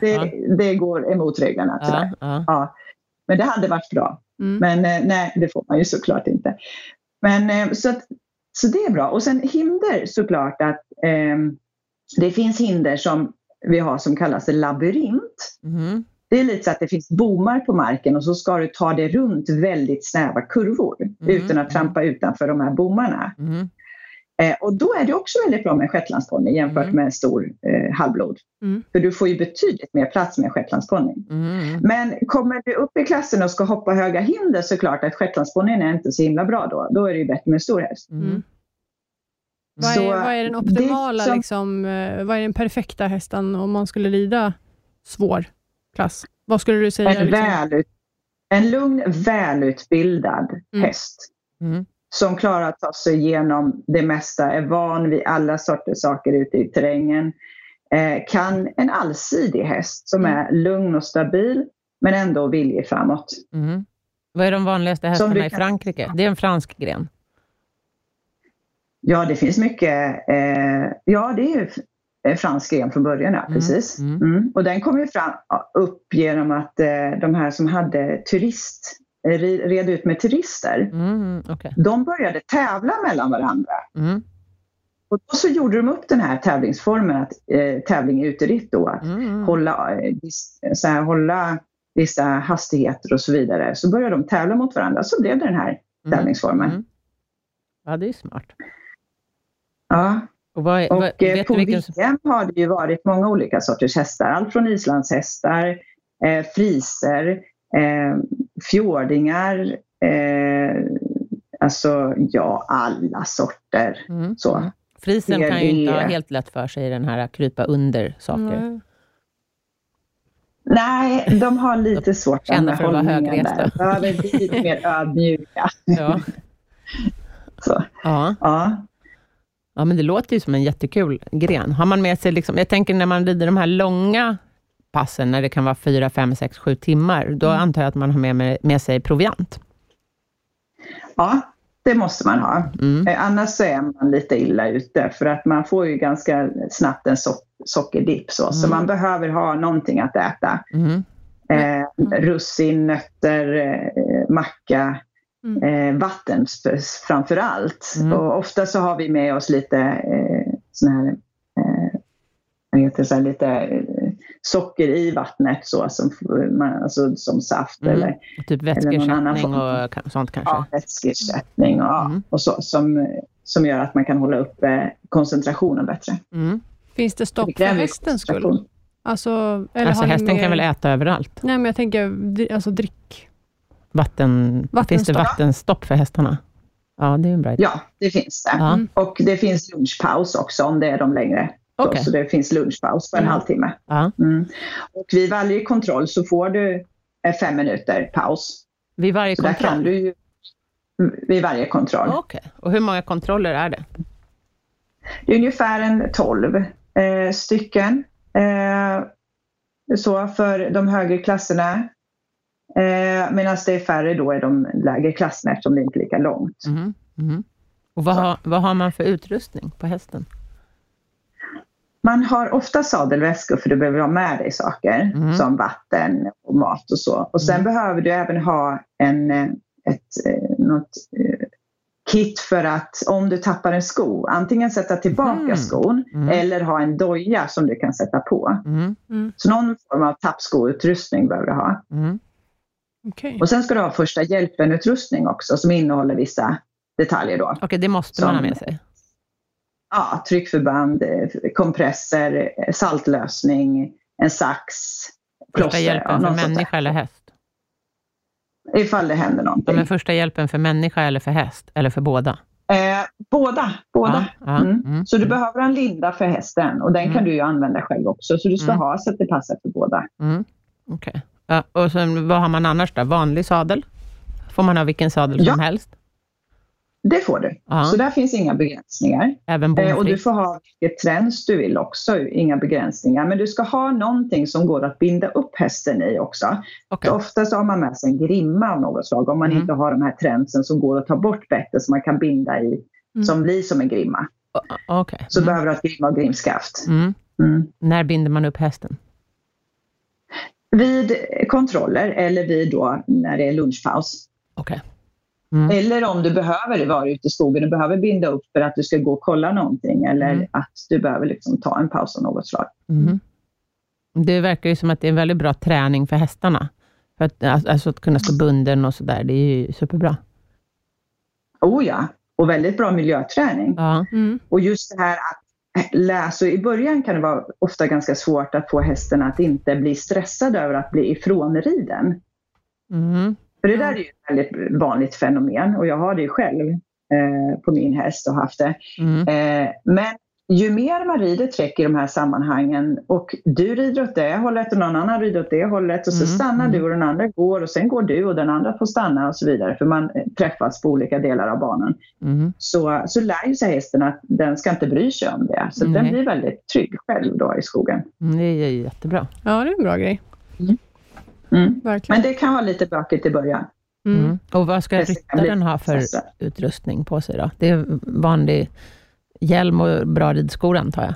Det, Ja. det går emot reglerna, tyvärr. Ja. Men det hade varit bra. Mm. Men eh, nej, det får man ju såklart inte. Men eh, så, att, så det är bra. Och sen hinder såklart att eh, det finns hinder som vi har som kallas labyrint. Mhm. Det är lite så att det finns bomar på marken och så ska du ta dig runt väldigt snäva kurvor utan att trampa utanför de här bommarna. Mhm. Eh, och då är det också väldigt bra med en shetlandsponny jämfört Mm. med en stor eh, halvblod. Mm. För du får ju betydligt mer plats med en shetlandsponny. Mm. Men kommer du upp i klassen och ska hoppa höga hinder så klart att shetlandsponnyn är inte så himla bra då. Då är det ju bättre med en stor häst. Mm. Vad, Så är, vad är den optimala, det som- liksom, eh, vad är den perfekta hästen om man skulle rida svår klass? Vad skulle du säga? En, Liksom? välut, en lugn, välutbildad Mm. häst Mm. som klarar att ta sig igenom det mesta, är van vid alla sorters saker ute i terrängen. Eh, kan en allsidig häst som Mm. är lugn och stabil men ändå viljig framåt. Mm. Vad är de vanligaste hästarna du i kan- Frankrike? Det är en fransk gren. Ja, det finns mycket. Eh, ja, det är fransk gren från början, ja, Mm, precis. mm. Mm. Och den kom ju fram, upp genom att eh, de här som hade turist, eh, red ut med turister, Mm. Okej. de började tävla mellan varandra. Mm. Och då så gjorde de upp den här tävlingsformen, att, eh, tävling i uteritt då, att Mm. hålla, eh, så här, hålla vissa hastigheter och så vidare. Så började de tävla mot varandra, så blev det den här tävlingsformen. Ja, det är smart. Ja. Och vad Och vad, eh, vet på vilken... VM har det ju varit många olika sorters hästar. Allt från islandshästar, eh, friser, eh, fjordingar, eh, alltså ja, alla sorter. Mm. Så. Mm. Frisen kan ju inte ha helt lätt för sig i den här krypa under saker. Mm. Nej, de har lite svårt Kända med för att vara högresta. bli lite mer <laughs> ödmjuka. Ja. Så, Ja. ja. Ja, men det låter ju som en jättekul gren. Har man med sig, liksom, jag tänker när man rider de här långa passen, när det kan vara fyra, fem, sex, sju timmar, då Mm. antar jag att man har med, med, med sig proviant. ja, det måste man ha. Mm. Eh, Annars så är man lite illa ute för att man får ju ganska snabbt en so sockerdipp. Så, så Mm. man behöver ha någonting att äta. Mm. Eh, russin, nötter, eh, macka, Mm. eh, vatten framför allt. Mm. Och ofta så har vi med oss lite eh, sån här, eh, heter så här, lite eh, socker i vattnet så, som, man, alltså, som saft Mm. eller Typ någon annan vätskeersättning form. och sånt kanske? ja, vätskeersättning och, ja, Mm. och så, som, som gör att man kan hålla uppe koncentrationen bättre. Mm. Finns det stopp Det för hästens skull? Alltså, eller Alltså hästen mer- kan väl äta överallt? Nej, men jag tänker alltså drick. Vatten, Finns det Vattenstopp. för hästarna? Ja, det är en bra idé. Ja, det finns det. Ja. Mm. Och det finns lunchpaus också om det är de längre. Så- Okej. Så det finns lunchpaus på en Mm. halvtimme. Ja. Mm. Och vid varje kontroll så får du eh, fem minuter paus. Vid varje Så där kan kontroll? du ju, mm, vid varje kontroll. Okej. Och hur många kontroller är det? Det är ungefär en 12 eh, stycken. Eh, så för de högre klasserna. Eh, Medan det är färre då i de lägre klasserna eftersom det inte är lika långt. Mhm. Mhm. Och vad har, vad har man för utrustning på hästen? Man har ofta sadelväskor för du behöver ha med dig saker Mm. som vatten och mat och så. Och sen Mm. behöver du även ha en, eh, ett, eh, något eh, kit för att om du tappar en sko, antingen sätta tillbaka Mhm. skon Mm. eller ha en doja som du kan sätta på. Mm. Så någon form av tappskoutrustning behöver du ha. Mm. Okej. Och sen ska du ha första hjälpen-utrustning också som innehåller vissa detaljer då. Okej, det måste man ha Som- med sig. Ja, tryckförband, eh, kompresser, eh, saltlösning, en sax, Första plåster. ja, hjälpen för människa eller häst? Ifall det händer Ja, någonting. men första hjälpen för människa eller för häst? Eller för båda? Eh, båda. båda. Ja, ja, Mm. mm, Så du mm, behöver en linda för hästen och den Mm. kan du ju använda själv också. Så du ska Mm. ha så att det passar för båda. Mm. Okej. Ja, och sen, vad har man annars då? Vanlig sadel? Får man ha vilken sadel Ja. som helst? Det får du. Ja, Så där finns inga begränsningar. även Eh, och du får ha vilket träns du vill också, inga begränsningar. Men du ska ha någonting som går att binda upp hästen i också. Okej. Så ofta så har man med sig en grimma av något slag om man Mm. inte har de här tränsen som går att ta bort bättre som man kan binda i, Mm. som blir som en grimma. O- Okej. Så Mm. behöver du ha grimma och grimskaft. Mm. Mm. När binder man upp hästen? Vid kontroller eller vid då när det är lunchpaus. Okej. Mm. Eller om du behöver vara ute i skogen och behöver binda upp för att du ska gå och kolla någonting eller Mm. att du behöver liksom ta en paus av något slag. Mhm. Det verkar ju som att det är en väldigt bra träning för hästarna. För att, alltså att kunna stå bunden och sådär, det är ju superbra. Oh ja, och väldigt bra miljöträning. Ja. Mm. Och just det här att läsa, i början kan det vara ofta ganska svårt att få hästen att inte bli stressad över att bli ifrånriden. Mm. För det där är ju ett väldigt vanligt fenomen och jag har det själv eh, på min häst och haft det. Mm. Eh, men ju mer man rider träck i de här sammanhangen och du rider åt det hållet och någon annan rider åt det hållet och så Mm, stannar mm. du och den andra går och sen går du och den andra får stanna och så vidare för man eh, träffas på olika delar av banan. Mm. Så, så lär ju sig hästen att den ska inte bry sig om det. Så Nej. den blir väldigt trygg själv då i skogen. Mm. Det är jättebra. Ja, det är en bra grej. Mm. Men det kan vara lite bökigt i början. Mm. Mm. Och vad ska ryttaren ha för utrustning på sig då? Det är vanlig hjälm och bra ridskor antar jag?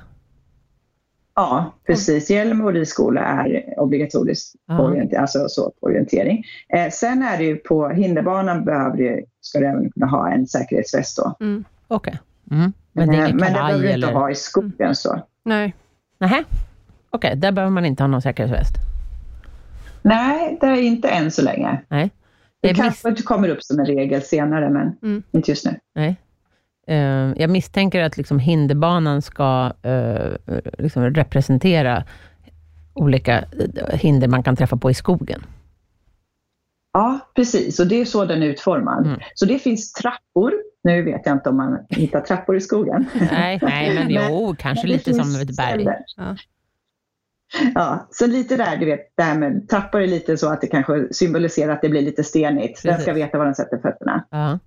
Ja, precis. Hjälm och ridskola är obligatoriskt på orientering, alltså så på orientering. Eh, sen är det ju på hinderbanan behöver du, ska du även kunna ha en säkerhetsväst då. Mm. Okej. Mm. Men det är Eh, Men det behöver du eller? inte ha i skogen så. Nej. Nähä. Okej, där behöver man inte ha någon säkerhetsväst? Nej, det är inte än så länge. Nej. Det miss, kanske kommer upp som en regel senare men Mm. inte just nu. nej. Eh, jag misstänker att liksom hinderbanan ska eh, liksom representera olika eh, hinder man kan träffa på i skogen. Ja, precis. Och det är så den är utformad. Mm. Så det finns trappor. Nu vet jag inte om man hittar trappor i skogen. Nej, nej men <laughs> jo, kanske Men lite som ett berg. Ja. Ja, så lite där, du vet, det här med trappor är lite så att det kanske symboliserar att det blir lite stenigt. Den ska Precis. veta var den sätter fötterna. Ja.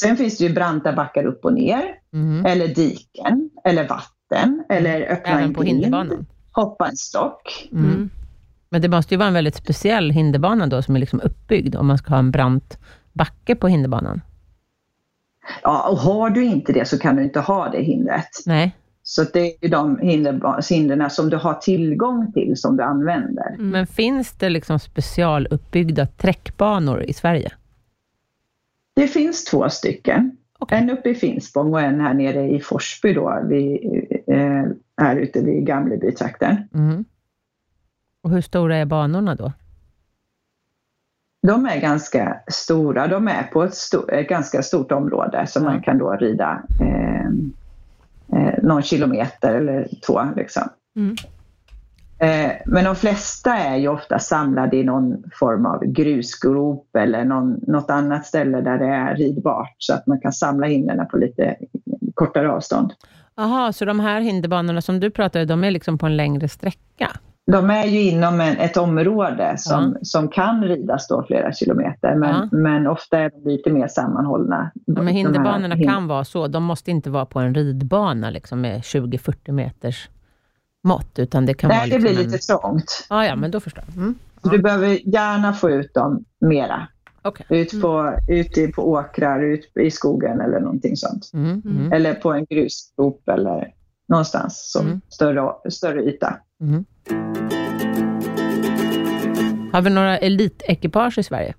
Sen finns det ju branta backar upp och ner, Mm. eller diken, eller vatten, eller öppna en Även på grind, hinderbanan. hoppa en stock. Mm. Mm. Men det måste ju vara en väldigt speciell hinderbana då, som är liksom uppbyggd, om man ska ha en brant backe på hinderbanan. Ja, och har du inte det så kan du inte ha det hindret. Nej. Så det är ju de hindren som du har tillgång till som du använder. Mm. Men finns det liksom specialuppbyggda träckbanor i Sverige? Det finns två stycken. Okay. En uppe i Finspång och en här nere i Forsby då, vid, eh, här ute vid Gamlebytrakten. Mm. Och hur stora är banorna då? De är ganska stora. De är på ett, stor, ett ganska stort område som mm. man kan då rida eh, eh, någon kilometer eller två. Liksom. Mm. Eh, men de flesta är ju ofta samlade i någon form av grusgrop eller någon, något annat ställe där det är ridbart så att man kan samla hindren på lite kortare avstånd. Jaha, så de här hinderbanorna som du pratar om, de är liksom på en längre sträcka? De är ju inom en, ett område som, ja. som kan ridas då flera kilometer, men, ja. men ofta är de lite mer sammanhållna. Ja, men hinderbanorna hinder... kan vara så, de måste inte vara på en ridbana liksom med 20-40 meters mått, utan det kan Nej, vara... Liksom det blir en... lite trångt. Ja, ja, men då förstår jag. Mm. Så du behöver gärna få ut dem mera. Okay. Ut, på, mm. ut på åkrar, ut i skogen eller någonting sånt. Mm. Mm. Eller på en grusgrop eller någonstans, som mm. större, större yta. Mm. Har vi några elitekipage i Sverige?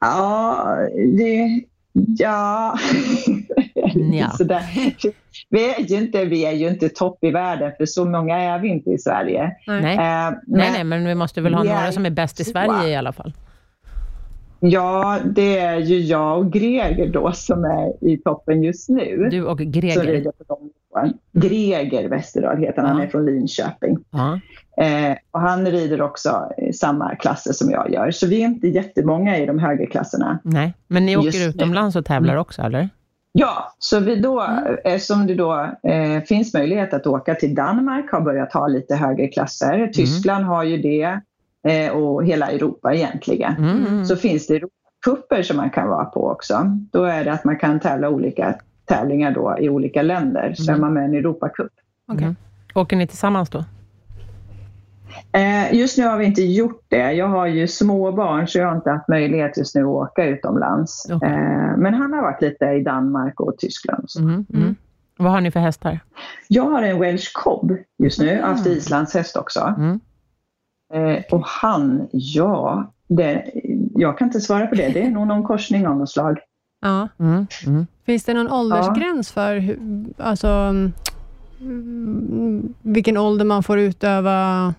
Ja, det... Ja... <laughs> <laughs> ja. <laughs> Vi, är ju inte, vi är ju inte topp i världen, för så många är vi inte i Sverige. Nej, uh, nej, nej, men vi måste väl ha några är, som är bäst i Sverige i alla fall? Ja, det är ju jag och Greger då som är i toppen just nu. Du och Greger? Greger Westerdahl heter han, han är från Linköping. Eh, och han rider också i samma klasser som jag gör, så vi är inte jättemånga i de högre klasserna. Nej, men ni åker utomlands och tävlar också, eller? Ja, så vi då, mm. eftersom det då eh, finns möjlighet att åka till Danmark, har börjat ha lite högre klasser. Mm. Tyskland har ju det eh, och hela Europa egentligen. Mm. Så finns det Europakupper som man kan vara på också. Då är det att man kan tävla olika tävlingar då i olika länder. Så är man med i en Europacup. Okay. Åker ni tillsammans då? Eh, just nu har vi inte gjort det. Jag har ju små barn så jag har inte haft möjlighet just nu att åka utomlands. Okay. Eh, men han har varit lite i Danmark och Tyskland. Och mm, mm. Vad har ni för hästar? Jag har en Welsh Cobb just nu, mm. haft islandshäst också. Mm. Eh, och han, ja, det, jag kan inte svara på det. Det är nog någon korsning av något slag. <laughs> Ja. Mm, mm. Finns det någon åldersgräns ja. för alltså, mm, vilken ålder man får utöva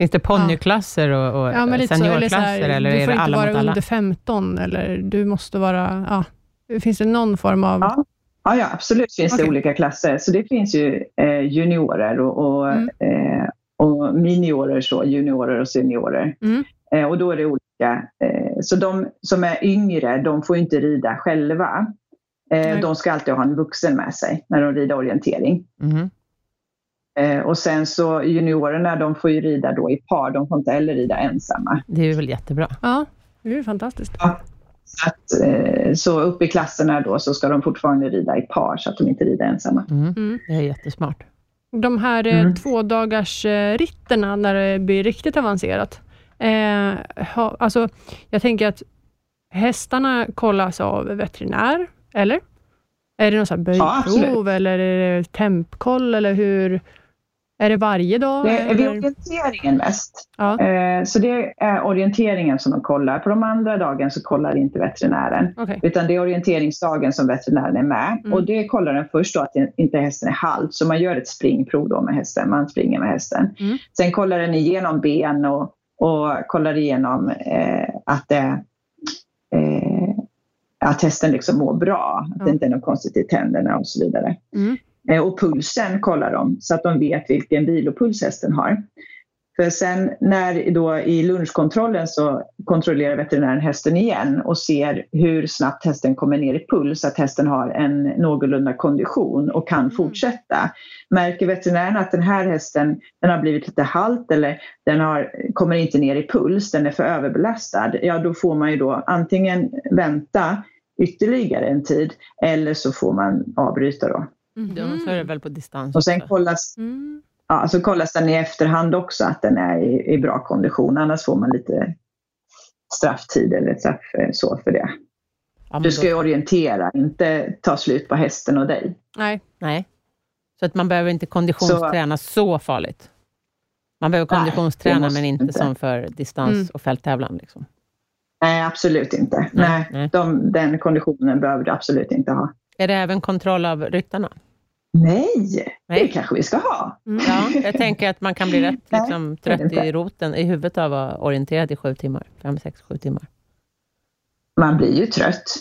Finns det ponnyklasser och, och ja, seniorklasser? Eller, eller du får inte vara under 15, eller du måste vara... Ja. Finns det någon form av... Ja, ja, ja absolut finns okay. det olika klasser. Så det finns ju eh, juniorer och, och, mm. eh, och miniorer, så, juniorer och seniorer. Mm. Eh, och då är det olika. Eh, så de som är yngre, de får inte rida själva. Eh, de ska alltid ha en vuxen med sig när de rider orientering. Eh, och sen så juniorerna, de får ju rida då i par, de får inte heller rida ensamma. Det är väl jättebra? Ja, det är fantastiskt. Ja. Så, att, eh, så upp i klasserna då så ska de fortfarande rida i par så att de inte rider ensamma. Mm. Mm. Det är jättesmart. De här eh, mm. två dagars ritterna när det blir riktigt avancerat. Eh, ha, alltså, jag tänker att hästarna kollas av veterinär, eller? Är det någon böjprov ja, eller är det tempkoll eller hur? Är det varje dag? Det är vid orienteringen mest. Ja. Eh, så det är orienteringen som de kollar. På de andra dagen så kollar inte veterinären. Okay. Utan det är orienteringsdagen som veterinären är med. Mm. Och det kollar den först då att inte hästen är halt. Så man gör ett springprov då med hästen. Man springer med hästen. Mm. Sen kollar den igenom ben och, och kollar igenom eh, att, det, eh, att hästen liksom mår bra. Att det inte är något konstigt i tänderna och så vidare. Mm. Eh, och pulsen kollar de så att de vet vilken vilopuls hästen har. För sen när då i lunchkontrollen så kontrollerar veterinären hästen igen och ser hur snabbt hästen kommer ner i puls, att hästen har en någorlunda kondition och kan mm. fortsätta. Märker veterinären att den här hästen den har blivit lite halt eller den har, kommer inte ner i puls, den är för överbelastad, ja då får man ju då antingen vänta ytterligare en tid eller så får man avbryta då. Mm. Ja, så är det väl på distans Och sen kollas, mm. ja, så kollas den i efterhand också att den är i, i, bra kondition. Annars får man lite strafftid eller straff eh, så för det. Ja, Du ska ju orientera, inte ta slut på hästen och dig. Nej. Nej. Så att man behöver inte konditionsträna så, farligt. Man behöver Nej, konditionsträna, måste men inte, inte. som för distans Mm. och fälttävlan. Liksom. Nej, absolut inte. Nej, Nej, nej. De, den konditionen behöver du absolut inte ha. Är det även kontroll av ryttarna? Nej, Nej. det kanske vi ska ha. Mm. Ja, jag tänker att man kan bli rätt liksom, trött i roten, i huvudet av att vara orienterad i sju timmar. Fem, sex, sju timmar. Man blir ju trött.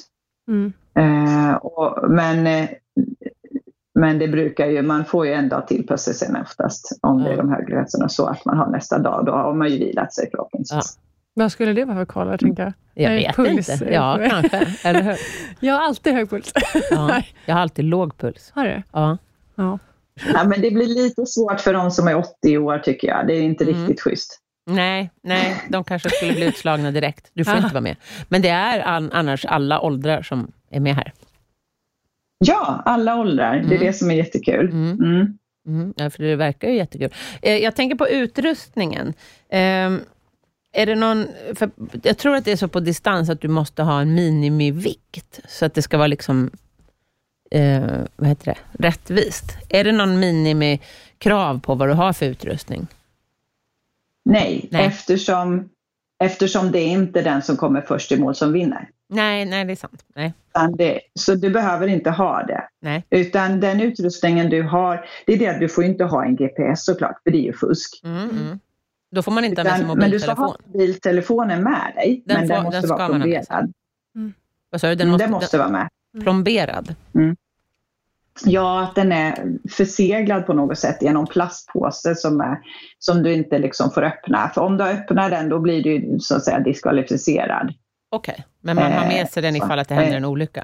Mm. Eh, och, men, eh, men det brukar ju, man får ju en dag till på sig sen oftast om det är Ja. de högre gränserna så att man har nästa dag. Då har man ju vilat sig förhoppningsvis. Vad skulle det vara för kolla, tänker jag? Jag vet puls. inte. Ja, kanske. Eller hur? <laughs> Jag har alltid hög puls. Ja, <laughs> jag har alltid låg puls. Har du? Ja. Ja. Ja, men det blir lite svårt för de som är 80 år tycker jag. Det är inte Mm. riktigt schysst. Nej, nej, de kanske skulle bli utslagna direkt. Du får inte vara med. Men det är an- annars alla åldrar som är med här. Ja, alla åldrar. Det är Mm. det som är jättekul. Mm. Mm. Mm, ja, för det verkar ju jättekul. Eh, jag tänker på utrustningen. Är det någon, för jag tror att det är så på distans att du måste ha en minimivikt, så att det ska vara liksom, eh, vad heter det, rättvist. Är det någon minimikrav på vad du har för utrustning? Nej, Nej. Eftersom, eftersom det är inte den som kommer först i mål som vinner. Nej, nej, det är sant. Nej, Det, så du behöver inte ha det. nej. Utan den utrustningen du har, det är det att du får inte ha en GPS såklart, för det är ju fusk. Mm, mm. Då får man inte ha med sig Utan, men du ska mobiltelefon. ha mobiltelefonen med dig, Den men får- den den måste ska vara plomberad. Vad sa du? Den Den måste, måste, måste vara med. den, plomberad? Ja, att den är förseglad på något sätt någon plastpåse som, är, som du inte liksom får öppna. För om du öppnar den då blir du så att säga diskvalificerad. Okej, men man har med Eh, sig den så. ifall att det händer Eh, en olycka?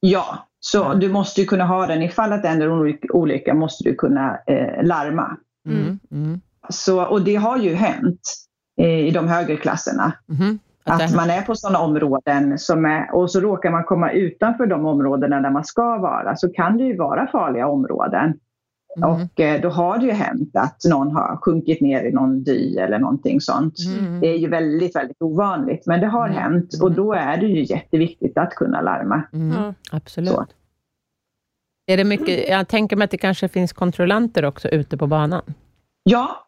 Ja, så du måste ju kunna ha den. Ifall att det händer en olyck- olycka måste du kunna eh, larma. Mm. Mm. Mm. Så, och det har ju hänt eh, i de högre klasserna. Mhm. Att Att man är på sådana områden som är, och så råkar man komma utanför de områdena där man ska vara så kan det ju vara farliga områden. Mhm. Och eh, då har det ju hänt att någon har sjunkit ner i någon dy eller någonting sånt. Mm. Det är ju väldigt, väldigt ovanligt men det har Mm. hänt och då är det ju jätteviktigt att kunna larma. Mm, Ja. Absolut. Så. Är det mycket, jag tänker mig att det kanske finns kontrollanter också ute på banan. Ja,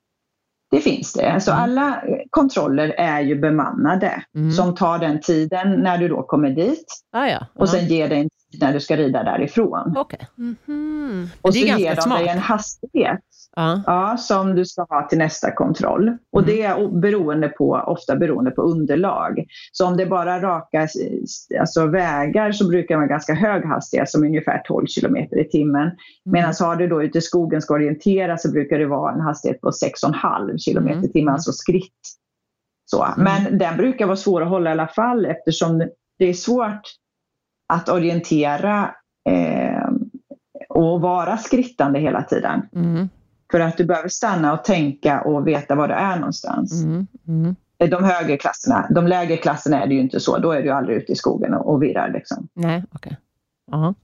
det finns det. Så Mm. alla eh, kontroller är ju bemannade Mm. som tar den tiden när du då kommer dit Ah, ja. och sen ger dig en när du ska rida därifrån. Okej. Mhm. Och det är så ger de smart. dig en hastighet Ja. ja, som du ska ha till nästa kontroll. Och Mm. det är beroende på, ofta beroende på underlag. Så om det bara raka alltså vägar så brukar man ganska hög hastighet som ungefär 12 kilometer i timmen. Mm. Medan har du då ute i skogen ska orientera så brukar det vara en hastighet på 6,5 kilometer i timmen, Mm. alltså skritt. Så. Men den brukar vara svår att hålla i alla fall eftersom det är svårt att orientera eh, och vara skrittande hela tiden. Mm. För att du behöver stanna och tänka och veta var du är någonstans. Mm. Mm. De högre klasserna, de lägre klasserna är det ju inte så. Då är du aldrig ute i skogen och, och virrar. Liksom. Nej, okej. Ja.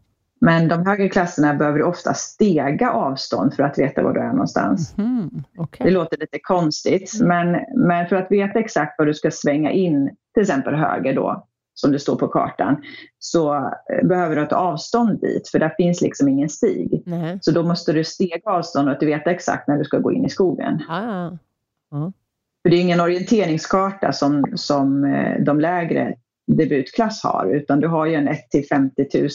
Men de högre klasserna behöver du ofta stega avstånd för att veta var du är någonstans. Mhm. Okej. Det låter lite konstigt, men, men för att veta exakt var du ska svänga in, till exempel höger då, som det står på kartan, så eh, behöver du ett avstånd dit, för där finns liksom ingen stig. Nej. Så då måste du stega avstånd och att du veta exakt när du ska gå in i skogen. Ah, ja. För det är ingen orienteringskarta som, som eh, de lägre debutklass har, utan du har ju en 1 till 50 000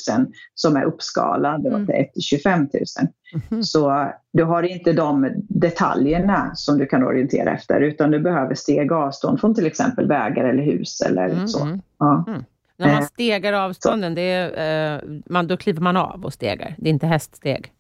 som är uppskalad Mm. till 1 till 25 000. Mhm. Så du har inte de detaljerna som du kan orientera efter, utan du behöver steg avstånd från till exempel vägar eller hus eller Mm, så. mm. Ja. När man Eh, stegar avstånden, det är, eh, man, då kliver man av och stegar. Det är inte häststeg.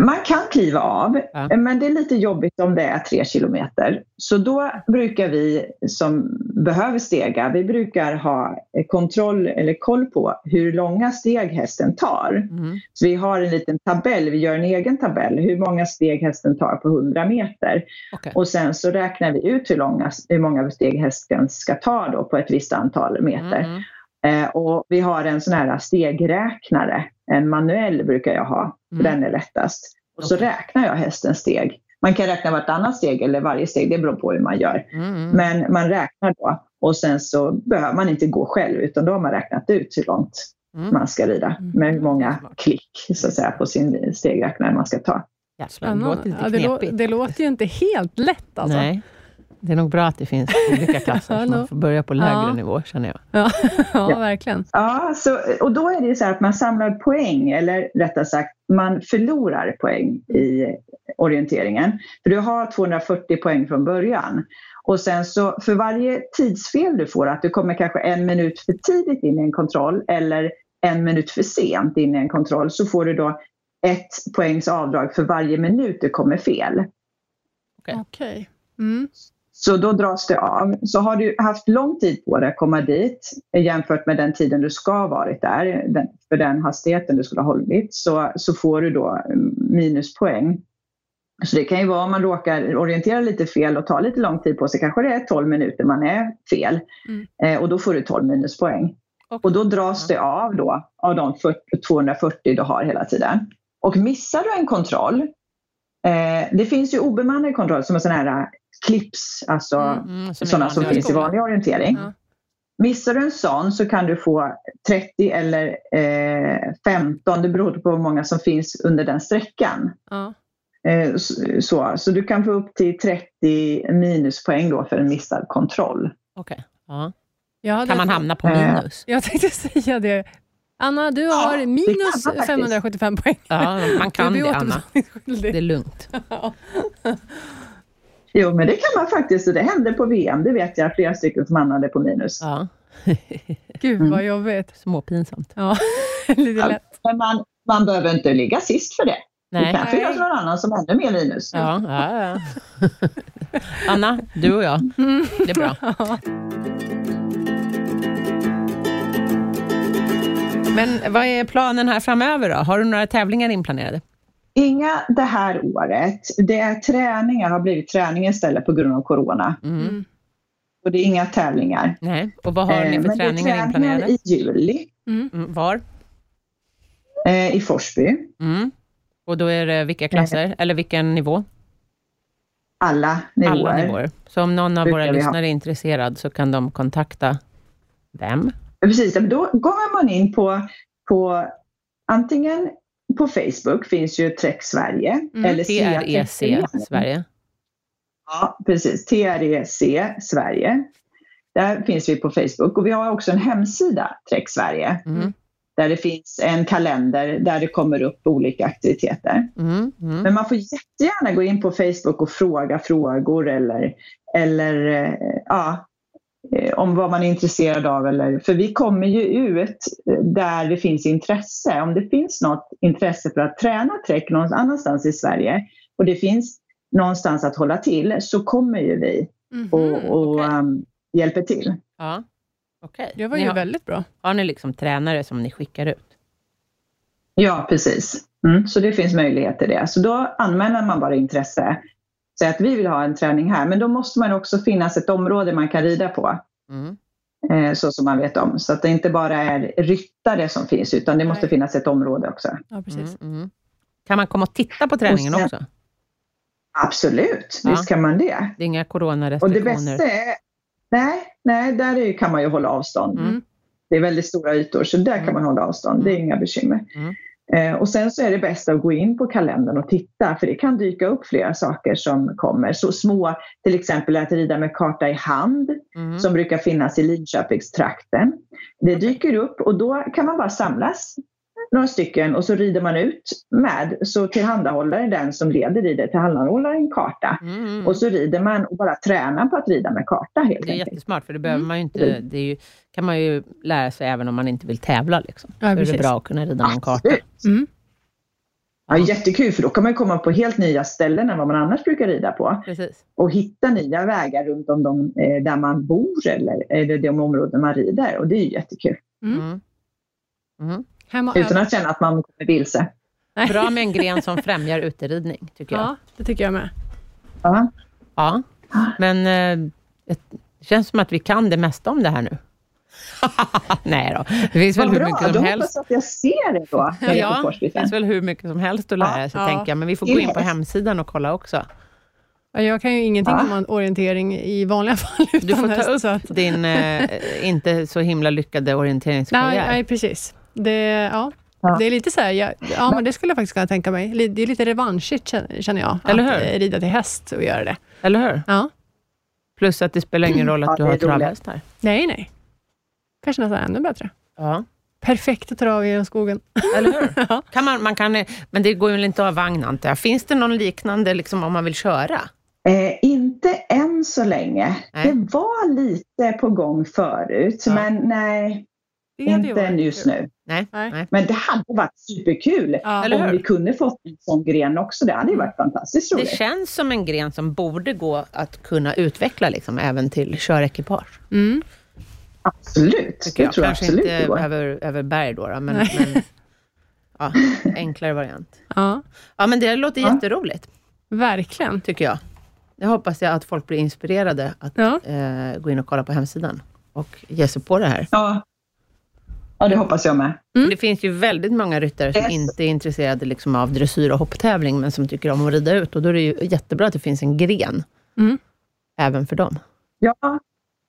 Man kan kliva av, Ja. men det är lite jobbigt om det är tre kilometer. Så då brukar vi som behöver stega, vi brukar ha kontroll eller koll på hur långa steg hästen tar. Mm. Så vi har en liten tabell, vi gör en egen tabell, hur många steg hästen tar på 100 meter. Okej. Och sen så räknar vi ut hur, långa, hur många steg hästen ska ta då på ett visst antal meter. Mm. Eh, och vi har en sån här stegräknare, en manuell brukar jag ha, för Mm. den är lättast. Och så räknar jag hästens steg. Man kan räkna vartannat steg eller varje steg, det beror på hur man gör. Mm. Men man räknar då och sen så behöver man inte gå själv utan då har man räknat ut hur långt Mm. man ska rida med hur många klick så att säga, på sin stegräknare man ska ta. Jävlar, det låter lite Ja, det, lå- knepigt. det låter ju inte helt lätt alltså. Nej. Det är nog bra att det finns olika <laughs> klasser, Ja, så man får börja på lägre Ja. nivå, känner jag. Ja, <laughs> ja, verkligen. Ja, så, och då är det så här att man samlar poäng, eller rättare sagt, man förlorar poäng i orienteringen. För du har 240 poäng från början. Och sen så för varje tidsfel du får, att du kommer kanske en minut för tidigt in i en kontroll eller en minut för sent in i en kontroll, så får du då ett poängs avdrag för varje minut du kommer fel. Okej. Okej. Mm. Så då dras det av. Så har du haft lång tid på dig att komma dit jämfört med den tiden du ska ha varit där, den, för den hastigheten du skulle ha hållit, så, så får du då mm, minuspoäng. Så det kan ju vara om man råkar orientera lite fel och ta lite lång tid på sig, kanske det är 12 minuter man är fel. Mm. Eh, och då får du 12 minuspoäng. Och- Och då dras det av då, av de 40, 240 du har hela tiden. Och missar du en kontroll, eh, det finns ju obemannade kontroller som är sådana här clips, alltså Mm, som sådana som vanliga finns i vanlig orientering. Ja. Missar du en sån så kan du få 30 eller eh, 15, det beror på hur många som finns under den sträckan. Ja. Eh, så, så, du kan få upp till 30 minuspoäng då för en missad kontroll. Okej. Ja. Jag hade- Kan man hamna på Eh, minus? Jag tänkte säga det. Anna, du har kan minus man faktiskt. 575 poäng. Ja, man <laughs> kan det, Anna. Det är lugnt. <laughs> Jo, men det kan man faktiskt och det hände på VM. Det vet jag flera stycken som hamnade på minus. Ja. <laughs> Gud Mm. vad jobbigt. Småpinsamt. Ja, <laughs> lite Ja. lätt. Men man, man behöver inte ligga sist för det. Det Nej. kanske Nej. görs någon annan som har ännu mer minus. Ja, ja, ja. <laughs> Anna, du och jag. Det är bra. Men vad är planen här framöver då? Har du några tävlingar inplanerade? Inga det här året. Det är träningar, har blivit träning istället på grund av corona. Mm. Och det är inga tävlingar. Nej. Och vad har ni Eh, för Men det är träningar träningar inplanerade? i juli Mm. Mm, var? eh, i Forsby. Mm. Och då är det vilka klasser? Eller vilken nivå? Alla nivåer. Alla nivåer. Så om någon av våra lyssnare är intresserad så kan de kontakta vem? Precis, då går man in på, på antingen på Facebook finns ju Trek Sverige. Mm, eller TREC Sverige. Ja, precis. TREC Sverige. Där finns vi på Facebook och vi har också en hemsida, Trek Sverige, Mm. där det finns en kalender där det kommer upp olika aktiviteter. Mm. Mm. Men man får jättegärna gå in på Facebook och fråga frågor eller, eller eh, ja, om vad man är intresserad av. Eller, för vi kommer ju ut eh, där det finns intresse. Om det finns något intresse för att träna träck någon annanstans i Sverige och det finns någonstans att hålla till så kommer ju vi Mhm. och, och okej. um, hjälper till. Ja. Okej. Det var ju har, väldigt bra. har ni liksom tränare som ni skickar ut? Ja, precis. Mm, så det finns möjlighet till det. Så då anmäler man bara intresse. Säg att vi vill ha en träning här, men då måste man också finnas ett område man kan rida på. Mm. Eh, så som man vet om. Så att det inte bara är ryttare som finns, utan det måste Nej. finnas ett område också. Ja, precis. Mm. Mm. Kan man komma och titta på träningen sen- också? Absolut, Ja. visst kan man det. Det är inga Och det coronarestriktioner? bästa är... Nej, nej där är, kan man ju hålla avstånd. Mm. Det är väldigt stora ytor, så där Mm. kan man hålla avstånd. Det är inga bekymmer. Eh, och sen så är det bäst att gå in på kalendern och titta, för det kan dyka upp flera saker som kommer. Så små, till exempel att rida med karta i hand, Mm. som brukar finnas i Lidköpingstrakten. Det dyker upp och då kan man bara samlas några stycken och så rider man ut med. Så tillhandahåller den som leder ridet tillhandahåller en karta. Mm. Och så rider man och bara tränar på att rida med karta helt Det är enkelt. jättesmart, för det behöver Mm. man ju inte... Det är ju, kan man ju lära sig även om man inte vill tävla. Liksom. Ja, är det precis. bra att kunna rida med en karta. Absolut. Mm. Ja, jättekul för då kan man komma på helt nya ställen än vad man annars brukar rida på. Precis. Och hitta nya vägar runt om de, eh, där man bor eller, eller de områden man rider. Och det är ju jättekul. Mm. Mm. Utan att känna att man kommer vilse. Nej. Bra med en gren som främjar uteridning, tycker jag. Ja, det tycker jag med. Ja. Ja. Men eh, det känns som att vi kan det mesta om det här nu. <laughs> Nej då, det finns väl hur bra, mycket då som helst. hoppas jag att jag ser det då. Ja, det finns väl hur mycket som helst att lära sig, Ja. tänker jag. Men vi får gå in på hemsidan och kolla också. Ja, Jag kan ju ingenting Va? om orientering i vanliga fall. Du får ta upp så att- din eh, inte så himla lyckade Nej, orienteringskarriär. nej, precis. Det, ja. Ja. det är lite så här, ja, ja, men det skulle jag faktiskt kunna tänka mig. Det är lite revanschigt känner jag, Eller att hur? eh, rida till häst och göra det. Eller hur? Ja. Plus att det spelar ingen roll att Ja, du har travhästar. Nej, nej. Kanske nästan ännu bättre. Ja. Perfekt att trav genom skogen. Eller hur? <laughs> Ja. Kan man, man kan, men det går ju inte att ha vagn antar jag. Finns det någon liknande liksom, om man vill köra? Eh, inte än så länge. Nej. Det var lite på gång förut, Ja. men nej, inte varit just kul. nu. Nej. Men det hade varit superkul Ja. Om vi kunde fått en sån gren också. Det hade ju varit fantastiskt Det roligt. känns som en gren som borde gå att kunna utveckla liksom, även till körekipage. Mm. Absolut, det jag. tror jag Kanske absolut inte det går. över, över berg då, då men, men ja, <laughs> enklare variant. Ja, Ja, men det låter Ja. jätteroligt, verkligen. tycker jag. Det hoppas jag att folk blir inspirerade att Ja. eh, gå in och kolla på hemsidan och ge sig på det här. Ja. Ja, det hoppas jag med. Mm. Det finns ju väldigt många ryttare som Yes. inte är intresserade liksom av dressyr och hopptävling, men som tycker om att rida ut. Och då är det ju jättebra att det finns en gren Mm. även för dem. Ja,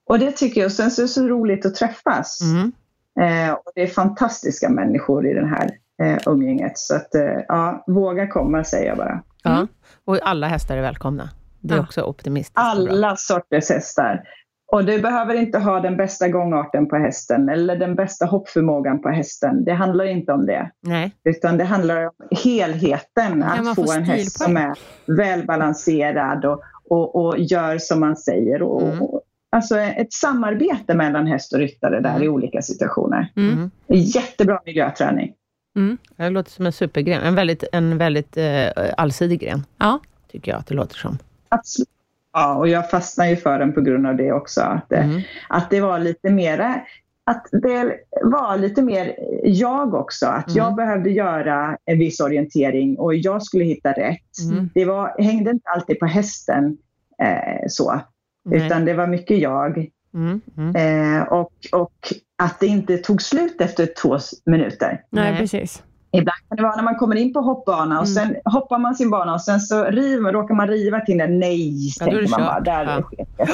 och det tycker jag. Sen så är det så roligt att träffas. Mm. Eh, och det är fantastiska människor i det här eh, umgänget. Så att, eh, ja, våga komma säger jag bara. Ja. Mm. Och alla hästar är välkomna. Det är Ja. också optimistiskt. Alla sorters hästar. Och du behöver inte ha den bästa gångarten på hästen eller den bästa hoppförmågan på hästen. Det handlar inte om det. Nej. Utan det handlar om helheten. Att få få en häst som är välbalanserad och, och, och gör som man säger. Och, Mm. och, alltså ett samarbete mellan häst och ryttare där Mm. i olika situationer. Mm. Mm. Jättebra miljöträning. Mm. Det låter som en supergren. En väldigt, en väldigt eh, allsidig gren, Ja. tycker jag att det låter som. Absolut. Ja, och jag fastnade ju för den på grund av det också. Att, det- Mm. att det var lite mera att det var lite mer jag också. Att jag Mm. behövde göra en viss orientering och jag skulle hitta rätt. Mm. Det var, hängde inte alltid på hästen eh, så, Nej. utan det var mycket jag. Mm. Mm. Eh, och, och att det inte tog slut efter två minuter. Nej, Nej. precis. Ibland kan det vara när man kommer in på hoppbana och Mm. sen hoppar man sin bana och sen så river, råkar man riva till den. Nej, Ja, tänker man bara. Där Ja.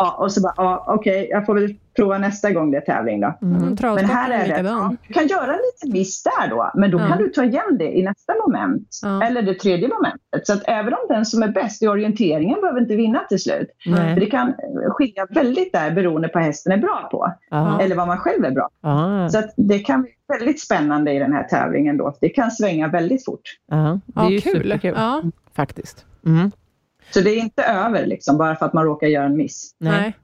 Ja, och så bara, ja, okej, jag får väl prova nästa gång det är tävling då. Mm. Mm. Men här är det, ja, du kan göra en liten miss där då, men då Ja. kan du ta igen det i nästa moment. Ja. Eller det tredje momentet. Så att även om den som är bäst i orienteringen behöver inte vinna till slut. Nej. För det kan skilja väldigt där beroende på vad hästen är bra på. Eller vad man själv är bra på. Så att det kan bli väldigt spännande i den här tävlingen då. Det kan svänga väldigt fort. Det är Ja, ju kul. superkul, Ja. faktiskt. Mm. Så det är inte över liksom, bara för att man råkar göra en miss. Nej.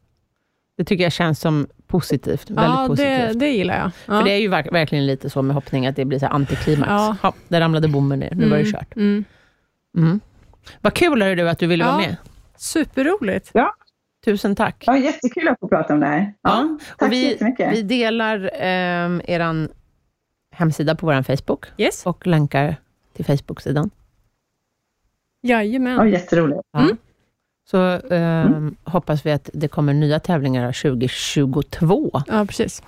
Det tycker jag känns som positivt. Väldigt Ja, det, positivt. det gillar jag. Ja. För det är ju verk- verkligen lite så med hoppning, att det blir så antiklimax. Ja. Ja. där ramlade bommen ner, nu var det Mm, kört. Mm. Mm. Vad kul är du att du ville Ja. vara med. Superroligt. Tusen tack. Ja, jättekul att få prata om det här. Ja, tack och vi, så jättemycket. vi delar eh, er hemsida på vår Facebook Yes. och länkar till Facebook-sidan. Jajamän. Ja, jätteroligt. Ja. Mm. Så eh, hoppas vi att det kommer nya tävlingar 2022. Ja, precis.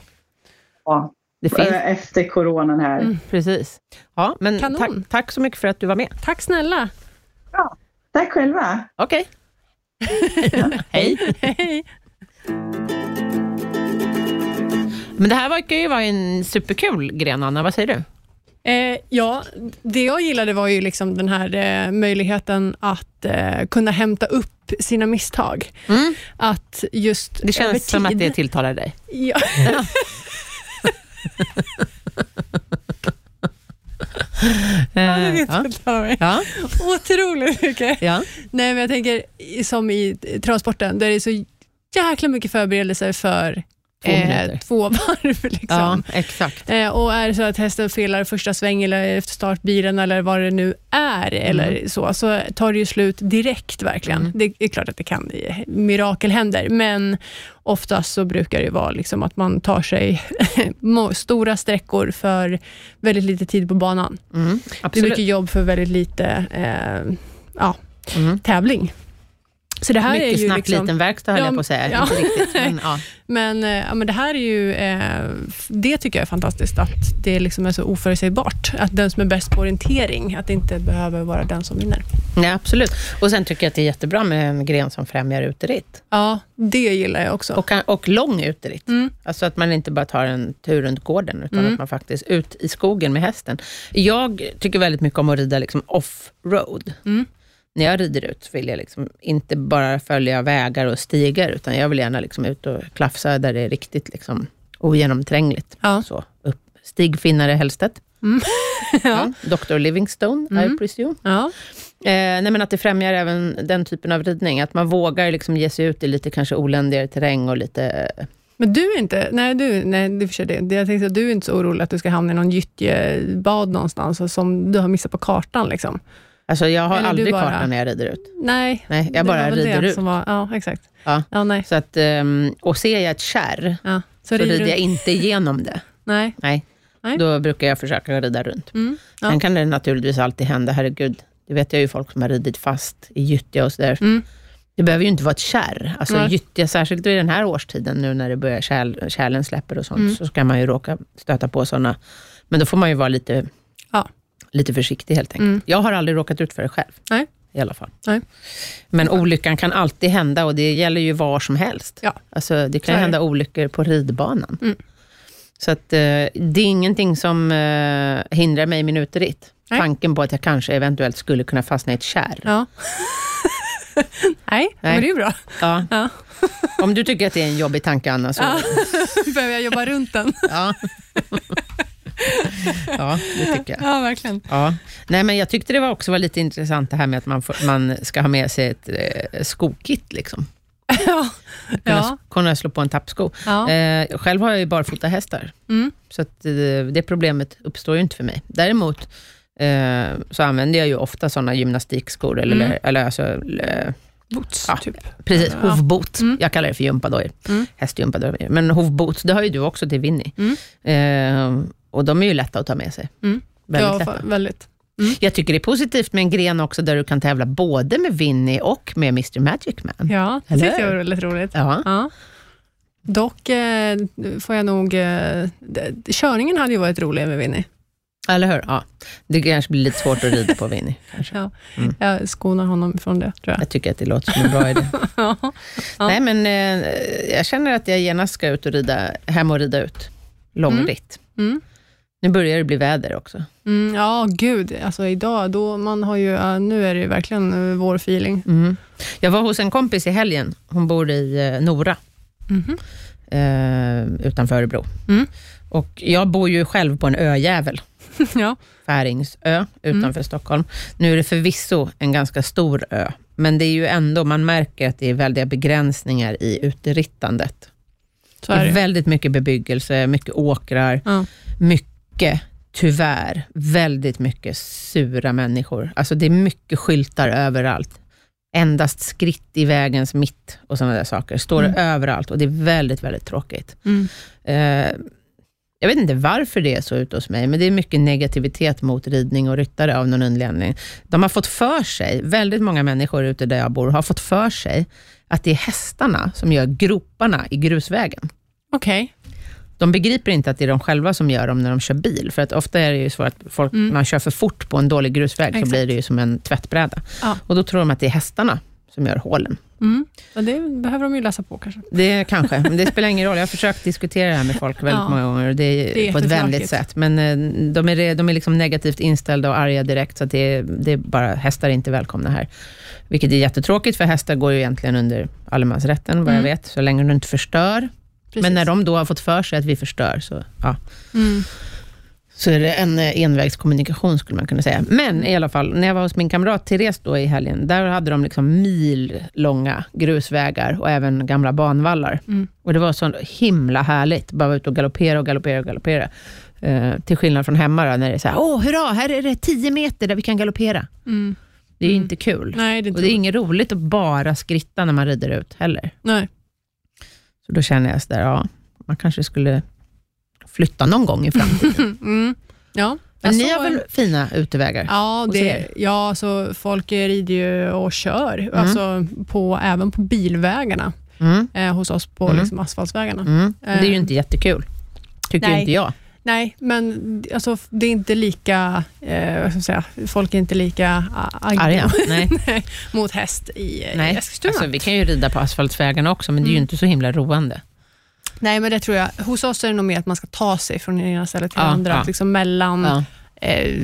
Ja. Det finns, Eh, Efter coronan här. Mm. precis. Ja, men Kanon. tack, tack så mycket för att du var med. Tack snälla. Tack själva. Okej. <laughs> Hej. Hej. Men det här verkar ju vara en superkul gren, Anna. Vad säger du? Eh, ja, det jag gillade var ju liksom den här eh, möjligheten att eh, kunna hämta upp sina misstag. Mm. Att just Det känns som att tid- det tilltalar dig. Ja. <laughs> Eh, det vet ja. inte jag mig. Ja. Otroligt mycket. Ja. Nej, men jag tänker som i travsporten, där det är så jäkla mycket förberedelser för Två eh, två varv. <laughs> Liksom. ja, exakt. Eh, och är det så att hästen felar första sväng eller efter startbilen eller vad det nu är, eller så, så tar det ju slut direkt verkligen. Mm. Det är klart att det kan, mirakel händer, men oftast så brukar det vara liksom att man tar sig <laughs> stora sträckor för väldigt lite tid på banan. Mm. Det är mycket jobb för väldigt lite eh, ja, Mm. tävling. Så det här Mycket är ju snack, liksom, liten verkstad höll Ja, jag på att säga. ja. Inte riktigt, men, <laughs> ja. Men, eh, ja, men det här är ju, eh, det tycker jag är fantastiskt, att det liksom är så oförutsägbart. Att den som är bäst på orientering, att det inte behöver vara den som vinner. Nej, absolut. Och sen tycker jag att det är jättebra med en gren som främjar uteritt. Ja, det gillar jag också. Och, och lång uteritt. Mm. Alltså att man inte bara tar en tur runt gården, utan Mm. att man faktiskt ut i skogen med hästen. Jag tycker väldigt mycket om att rida liksom off-road. Mm. När jag rider ut vill jag liksom inte bara följa vägar och stigar, utan jag vill gärna liksom ut och klafsa där det är riktigt liksom ogenomträngligt. Ja. Så, upp. Stig Finnare Hellstedt. Mm. <laughs> ja. Dr. Livingstone, I Mm. presume. Ja. Eh, nej, men att det främjar även den typen av ridning. Att man vågar liksom ge sig ut i lite kanske oländigare terräng och lite... Men du är inte, nej du, nej du för det. Jag tänkte att du är inte så orolig att du ska hamna i någon gyttjebad någonstans som du har missat på kartan. Liksom. Alltså jag har Eller aldrig bara- kartan när jag rider ut. Nej, Nej, jag bara rider ut. Som var, ja, exakt. Ja. Ja, nej. Så att, ehm, och ser jag ett kärr, Ja. så, rider rider jag inte igenom det. Nej. Nej. Nej. Då brukar jag försöka rida runt. Mm. Ja. Sen kan det naturligtvis alltid hända, herregud. Det vet jag ju folk som har ridit fast i gyttja och sådär. Mm. Det behöver ju inte vara ett kärr. Alltså Nej. gyttja, särskilt i den här årstiden, nu när det börjar kärl, kärlen släpper och sånt, Mm. så kan man ju råka stöta på sådana. Men då får man ju vara lite. Lite försiktig helt enkelt. Mm. Jag har aldrig råkat ut för det själv. Nej. I alla fall. Nej. Men olyckan kan alltid hända och det gäller ju var som helst. Ja. Alltså, det kan hända olyckor på ridbanan. Mm. Så att, eh, det är ingenting som eh, hindrar mig i min uteritt. Nej. Tanken på att jag kanske eventuellt skulle kunna fastna i ett kärr. Ja. <laughs> Nej, men det är bra. Ja. Ja. <laughs> Om du tycker att det är en jobbig tanke, Anna, så... Ja. <laughs> Behöver jag jobba runt den? Ja. Ja, det tycker jag. Ja, verkligen. Ja. Nej, men jag tyckte det var också var lite intressant det här med att man, får, man ska ha med sig ett eh, skokit. Liksom. Ja. Kunna, Ja. kunna slå på en tappsko. Ja. Eh, själv har jag ju barfota hästar, Mm. så att, eh, det problemet uppstår ju inte för mig. Däremot eh, så använder jag ju ofta sådana gymnastikskor, eller, Mm. eller alltså, eh, Boots, Ja. typ. precis, Ja. hovbot. Mm. Jag kallar det för gympadojor. Mm. Hästgympadojor. Men hovboots, det har ju du också till Winnie. Mm. Eh, och de är ju lätta att ta med sig. Mm. Väldigt ja, lätta. väldigt. Jag tycker det är positivt med en gren också, där du kan tävla både med Winnie och med Mr Magic Man. Ja, det tyckte jag var väldigt roligt. Ja. Ja. Dock eh, får jag nog... Eh, körningen hade ju varit rolig med Winnie. Eller hur? Ja. Det kanske blir lite svårt att rida på Winnie. <laughs> Kanske. Ja. Mm. Jag skonar honom från det, tror jag. Jag tycker att det låter som en bra idé. <laughs> Ja. Nej, men eh, jag känner att jag genast ska ut och rida, hem och rida ut. Långritt. Mm. Nu börjar det bli väder också. Mm, ja, gud. Alltså idag, då man har ju, nu är det ju verkligen eh, vår feeling. Mm. Jag var hos en kompis i helgen. Hon bor i eh, Nora, Mhm. eh, utanför Örebro. Mm. Och jag bor ju själv på en öjävel. <laughs> ja. Färingsö utanför Stockholm. Nu är det förvisso en ganska stor ö, men det är ju ändå, man märker att det är väldiga begränsningar i uterittandet. Det är väldigt mycket bebyggelse, mycket åkrar, Ja. mycket, tyvärr, väldigt mycket sura människor. Alltså det är mycket skyltar överallt. Endast skritt i vägens mitt och sådana där saker. Står Mm. överallt och det är väldigt, väldigt tråkigt. Mm. Eh, jag vet inte varför det är så ute hos mig, men det är mycket negativitet mot ridning och ryttare av någon anledning. De har fått för sig, väldigt många människor ute där jag bor, har fått för sig att det är hästarna som gör groparna i grusvägen. Okej. De begriper inte att det är de själva som gör dem när de kör bil. För att ofta är det ju så att folk, Mm. man kör för fort på en dålig grusväg, så Exakt. blir det ju som en tvättbräda. Ja. Och då tror de att det är hästarna som gör hålen. Mm. Det behöver de ju läsa på kanske. Det kanske, men det spelar ingen roll. Jag har försökt diskutera det här med folk väldigt Ja. många gånger och det är, Det är på ett vänligt sätt. Men eh, de är, de är liksom negativt inställda och arga direkt, så det, är, det är bara, hästar är inte välkomna här. Vilket är jättetråkigt, för hästar går ju egentligen under allemansrätten, vad jag Mm. vet, så länge du inte förstör. Precis. Men när de då har fått för sig att vi förstör, så, ja, Mm. så är det en eh, envägskommunikation, skulle man kunna säga. Men i alla fall, när jag var hos min kamrat Therese då i helgen, där hade de liksom millånga grusvägar och även gamla banvallar. Mm. Och det var så himla härligt, bara vara ute och galoppera och galoppera och galoppera. Eh, till skillnad från hemma då, när det är så här, åh hurra, här är det 10 meter där vi kan galoppera. Mm. Det är ju Mm. inte kul. Nej, det är och inte det är inget roligt att bara skritta när man rider ut heller. Nej. Så då känner jag sådär, ja, man kanske skulle flytta någon gång i framtiden. <laughs> Mm. Ja. Men Alltså, ni har väl fina utevägar? Ja, det, ja alltså, folk rider ju och kör, Mm. alltså, på, även på bilvägarna Mm. eh, hos oss på Mm. liksom, asfaltsvägarna. Mm. Det är ju Eh, inte jättekul, tycker nej. inte jag. Nej, men alltså, det är inte lika, eh, ska säga, folk är inte lika a- aggo Arga? <laughs> Nej. mot häst i, eh, i Nej. Eskilstuna. Alltså, vi kan ju rida på asfaltsvägarna också, men det är ju Mm. inte så himla roande. Nej, men det tror jag. Hos oss är det nog mer att man ska ta sig från ena stället till Ja, andra, ja. liksom mellan Ja. eh,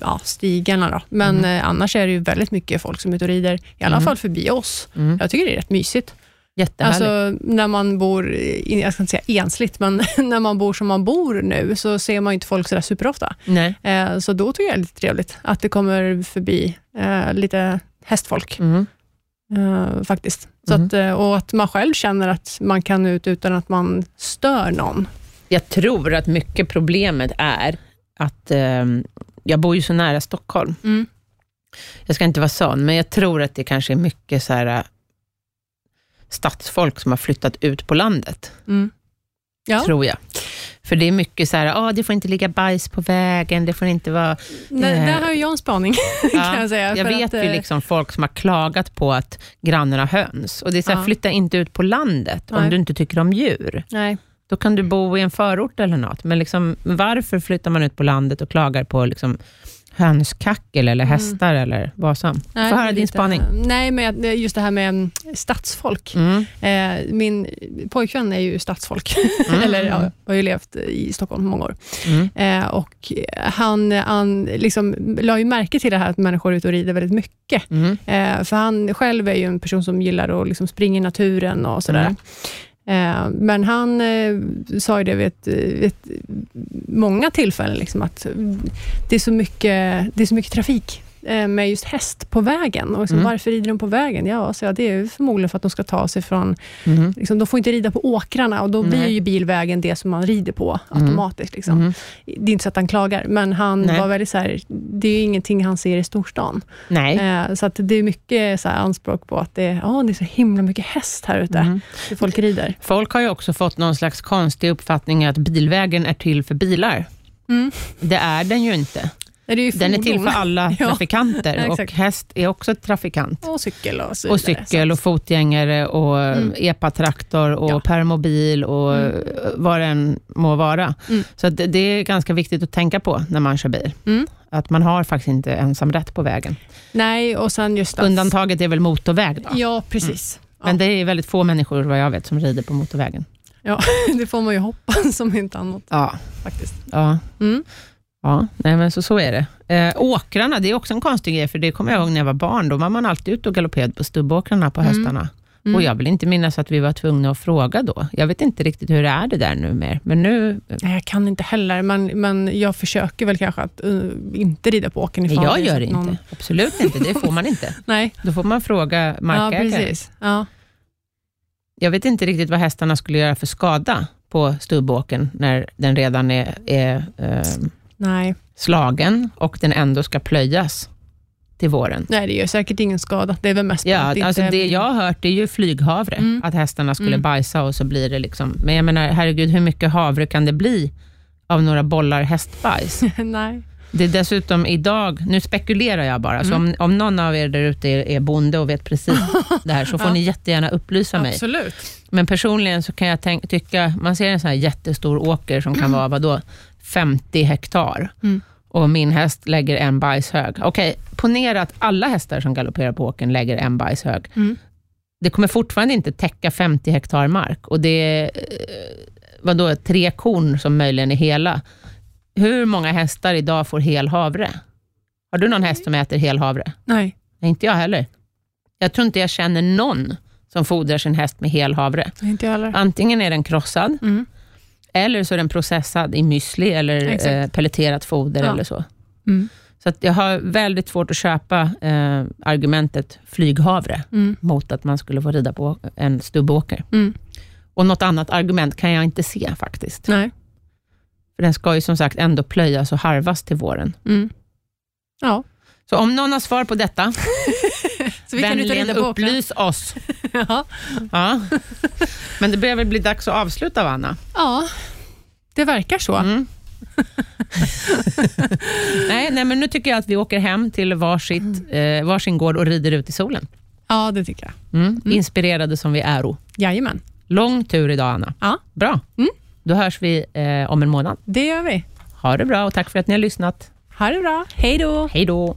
ja, stigarna. Då. Men Mm. eh, annars är det ju väldigt mycket folk som är ute och rider, i alla Mm. fall förbi oss. Mm. Jag tycker det är rätt mysigt. Jättehärligt. Alltså, när man bor, jag ska inte säga ensligt, men <laughs> när man bor som man bor nu, så ser man ju inte folk sådär superofta. Nej. Eh, så då tycker jag det är lite trevligt att det kommer förbi eh, lite hästfolk, Mm. eh, faktiskt. Så Mm. att, eh, och att man själv känner att man kan ut utan att man stör någon. Jag tror att mycket problemet är att eh, jag bor ju så nära Stockholm. Mm. Jag ska inte vara sån, men jag tror att det kanske är mycket så här, stadsfolk som har flyttat ut på landet. Mm. Ja. Tror jag. För det är mycket så här, ah, det får inte ligga bajs på vägen, det får inte vara... Där, Eh. där har jag en spaning, <laughs> kan jag säga. Jag vet att, ju eh, liksom folk som har klagat på att grannen har höns. Och det är så här, Ja. flytta inte ut på landet om Nej. du inte tycker om djur. Nej. Då kan du bo i en förort eller något. Men liksom, varför flyttar man ut på landet och klagar på liksom, hönskackel eller hästar eller vad som? Mm. Nej, Få höra din spaning. Nej, men just det här med mm, stadsfolk. Mm. Eh, min pojkvän är ju stadsfolk, Mm. <laughs> eller ja, har ju levt i Stockholm många år. Mm. Eh, och han, han liksom la ju märke till det här att människor är ute och rider väldigt mycket. Mm. Eh, för han själv är ju en person som gillar att liksom springa i naturen och sådär. Eh, men han eh, sa ju det vid ett, vid ett, många tillfällen, liksom, att det är så mycket, det är så mycket trafik med just häst på vägen. Och liksom, Mm. Varför rider de på vägen? Ja, så ja, det är förmodligen för att de ska ta sig från... Mm. Liksom, de får inte rida på åkrarna och då blir ju bilvägen det som man rider på Mm. automatiskt. Liksom. Mm. Det är inte så att han klagar, men han Nej. var väldigt så här, det är ingenting han ser i storstan. Nej. Eh, så att det är mycket så anspråk på att det är, ja, det är så himla mycket häst här ute. Mm. hur Folk rider. Folk har ju också fått någon slags konstig uppfattning att bilvägen är till för bilar. Mm. Det är den ju inte. Det är Den är till för alla <laughs> Ja. trafikanter Ja, och häst är också trafikant. Och cykel och så Och cykel och fotgängare och Mm. epatraktor och Ja. permobil och Mm. vad det än må vara. Mm. Så det- är ganska viktigt att tänka på när man kör bil. Mm. Att man har faktiskt inte ensamrätt på vägen. Nej, och sen just att... Undantaget är väl motorväg då. Ja, precis. Men det är väldigt få människor vad jag vet som rider på motorvägen. Ja, <laughs> det får man ju hoppas som inte annat Ja. faktiskt. Ja, Mm. Ja nej, men så, så är det. Eh, åkrarna, det är också en konstig grej, för det kommer jag ihåg när jag var barn. Då var man alltid ute och galopperade på stubbåkrarna på Mm. hästarna. Mm. Och jag vill inte minnas att vi var tvungna att fråga då. Jag vet inte riktigt hur det är det där nu mer. Men nu, Nej, jag kan inte heller, men, men jag försöker väl kanske att uh, inte rida på åkern ifall jag gör det någon- inte. Absolut inte, det får man inte. <laughs> Nej, Då får man fråga ja, markägaren. precis. Ja. jag vet inte riktigt vad hästarna skulle göra för skada på stubbåken när den redan är, är eh, Nej. slagen och den ändå ska plöjas till våren. Nej, det gör säkert ingen skada. Det är väl mest Ja, att det alltså inte- det jag har hört är ju flyghavre, Mm. att hästarna skulle Mm. bajsa och så blir det liksom... Men jag menar, herregud, hur mycket havre kan det bli av några bollar hästbajs? <laughs> Nej. Det är dessutom idag, nu spekulerar jag bara, så Mm. om, om någon av er där ute är, är bonde och vet precis det här, så får <laughs> ni jättegärna upplysa mig. Absolut. Men personligen så kan jag tänk, tycka, man ser en sån här jättestor åker som kan vara vadå, 50 hektar Mm. och min häst lägger en bajshög. Okej, ponera att alla hästar som galopperar på åkern lägger en bajshög. Mm. Det kommer fortfarande inte täcka 50 hektar mark och det är eh, vadå, tre korn som möjligen är hela. Hur många hästar idag får hel havre? Har du någon häst som äter hel havre? Nej. Nej, inte jag heller. Jag tror inte jag känner någon som fodrar sin häst med hel havre. Inte jag heller. Antingen är den krossad, Mm. Eller så är den processad i müsli eller Exakt. eh, pelleterat foder Ja. eller så. Mm. Så jag har väldigt svårt att köpa eh, argumentet flyghavre Mm. mot att man skulle få rida på en stubbåker. Mm. Och något annat argument kan jag inte se faktiskt. Nej. För den ska ju som sagt ändå plöjas och harvas till våren. Mm. Ja. Så om någon har svar på detta, <laughs> Så vi kan vänligen på åkrar. upplys oss. <laughs> Ja. Ja. Men det börjar väl bli dags att avsluta, Anna? ja, det verkar så. Mm. <laughs> nej, nej, men nu tycker jag att vi åker hem till varsitt, eh, varsin gård och rider ut i solen. Ja, det tycker jag. Mm. Inspirerade som vi är. Jajamän. Lång tur idag, Anna. Ja, Bra. Mm. Då hörs vi eh, om en månad. det gör vi. Ha det bra och tack för att ni har lyssnat. Ha det bra. Hej då. Hej då.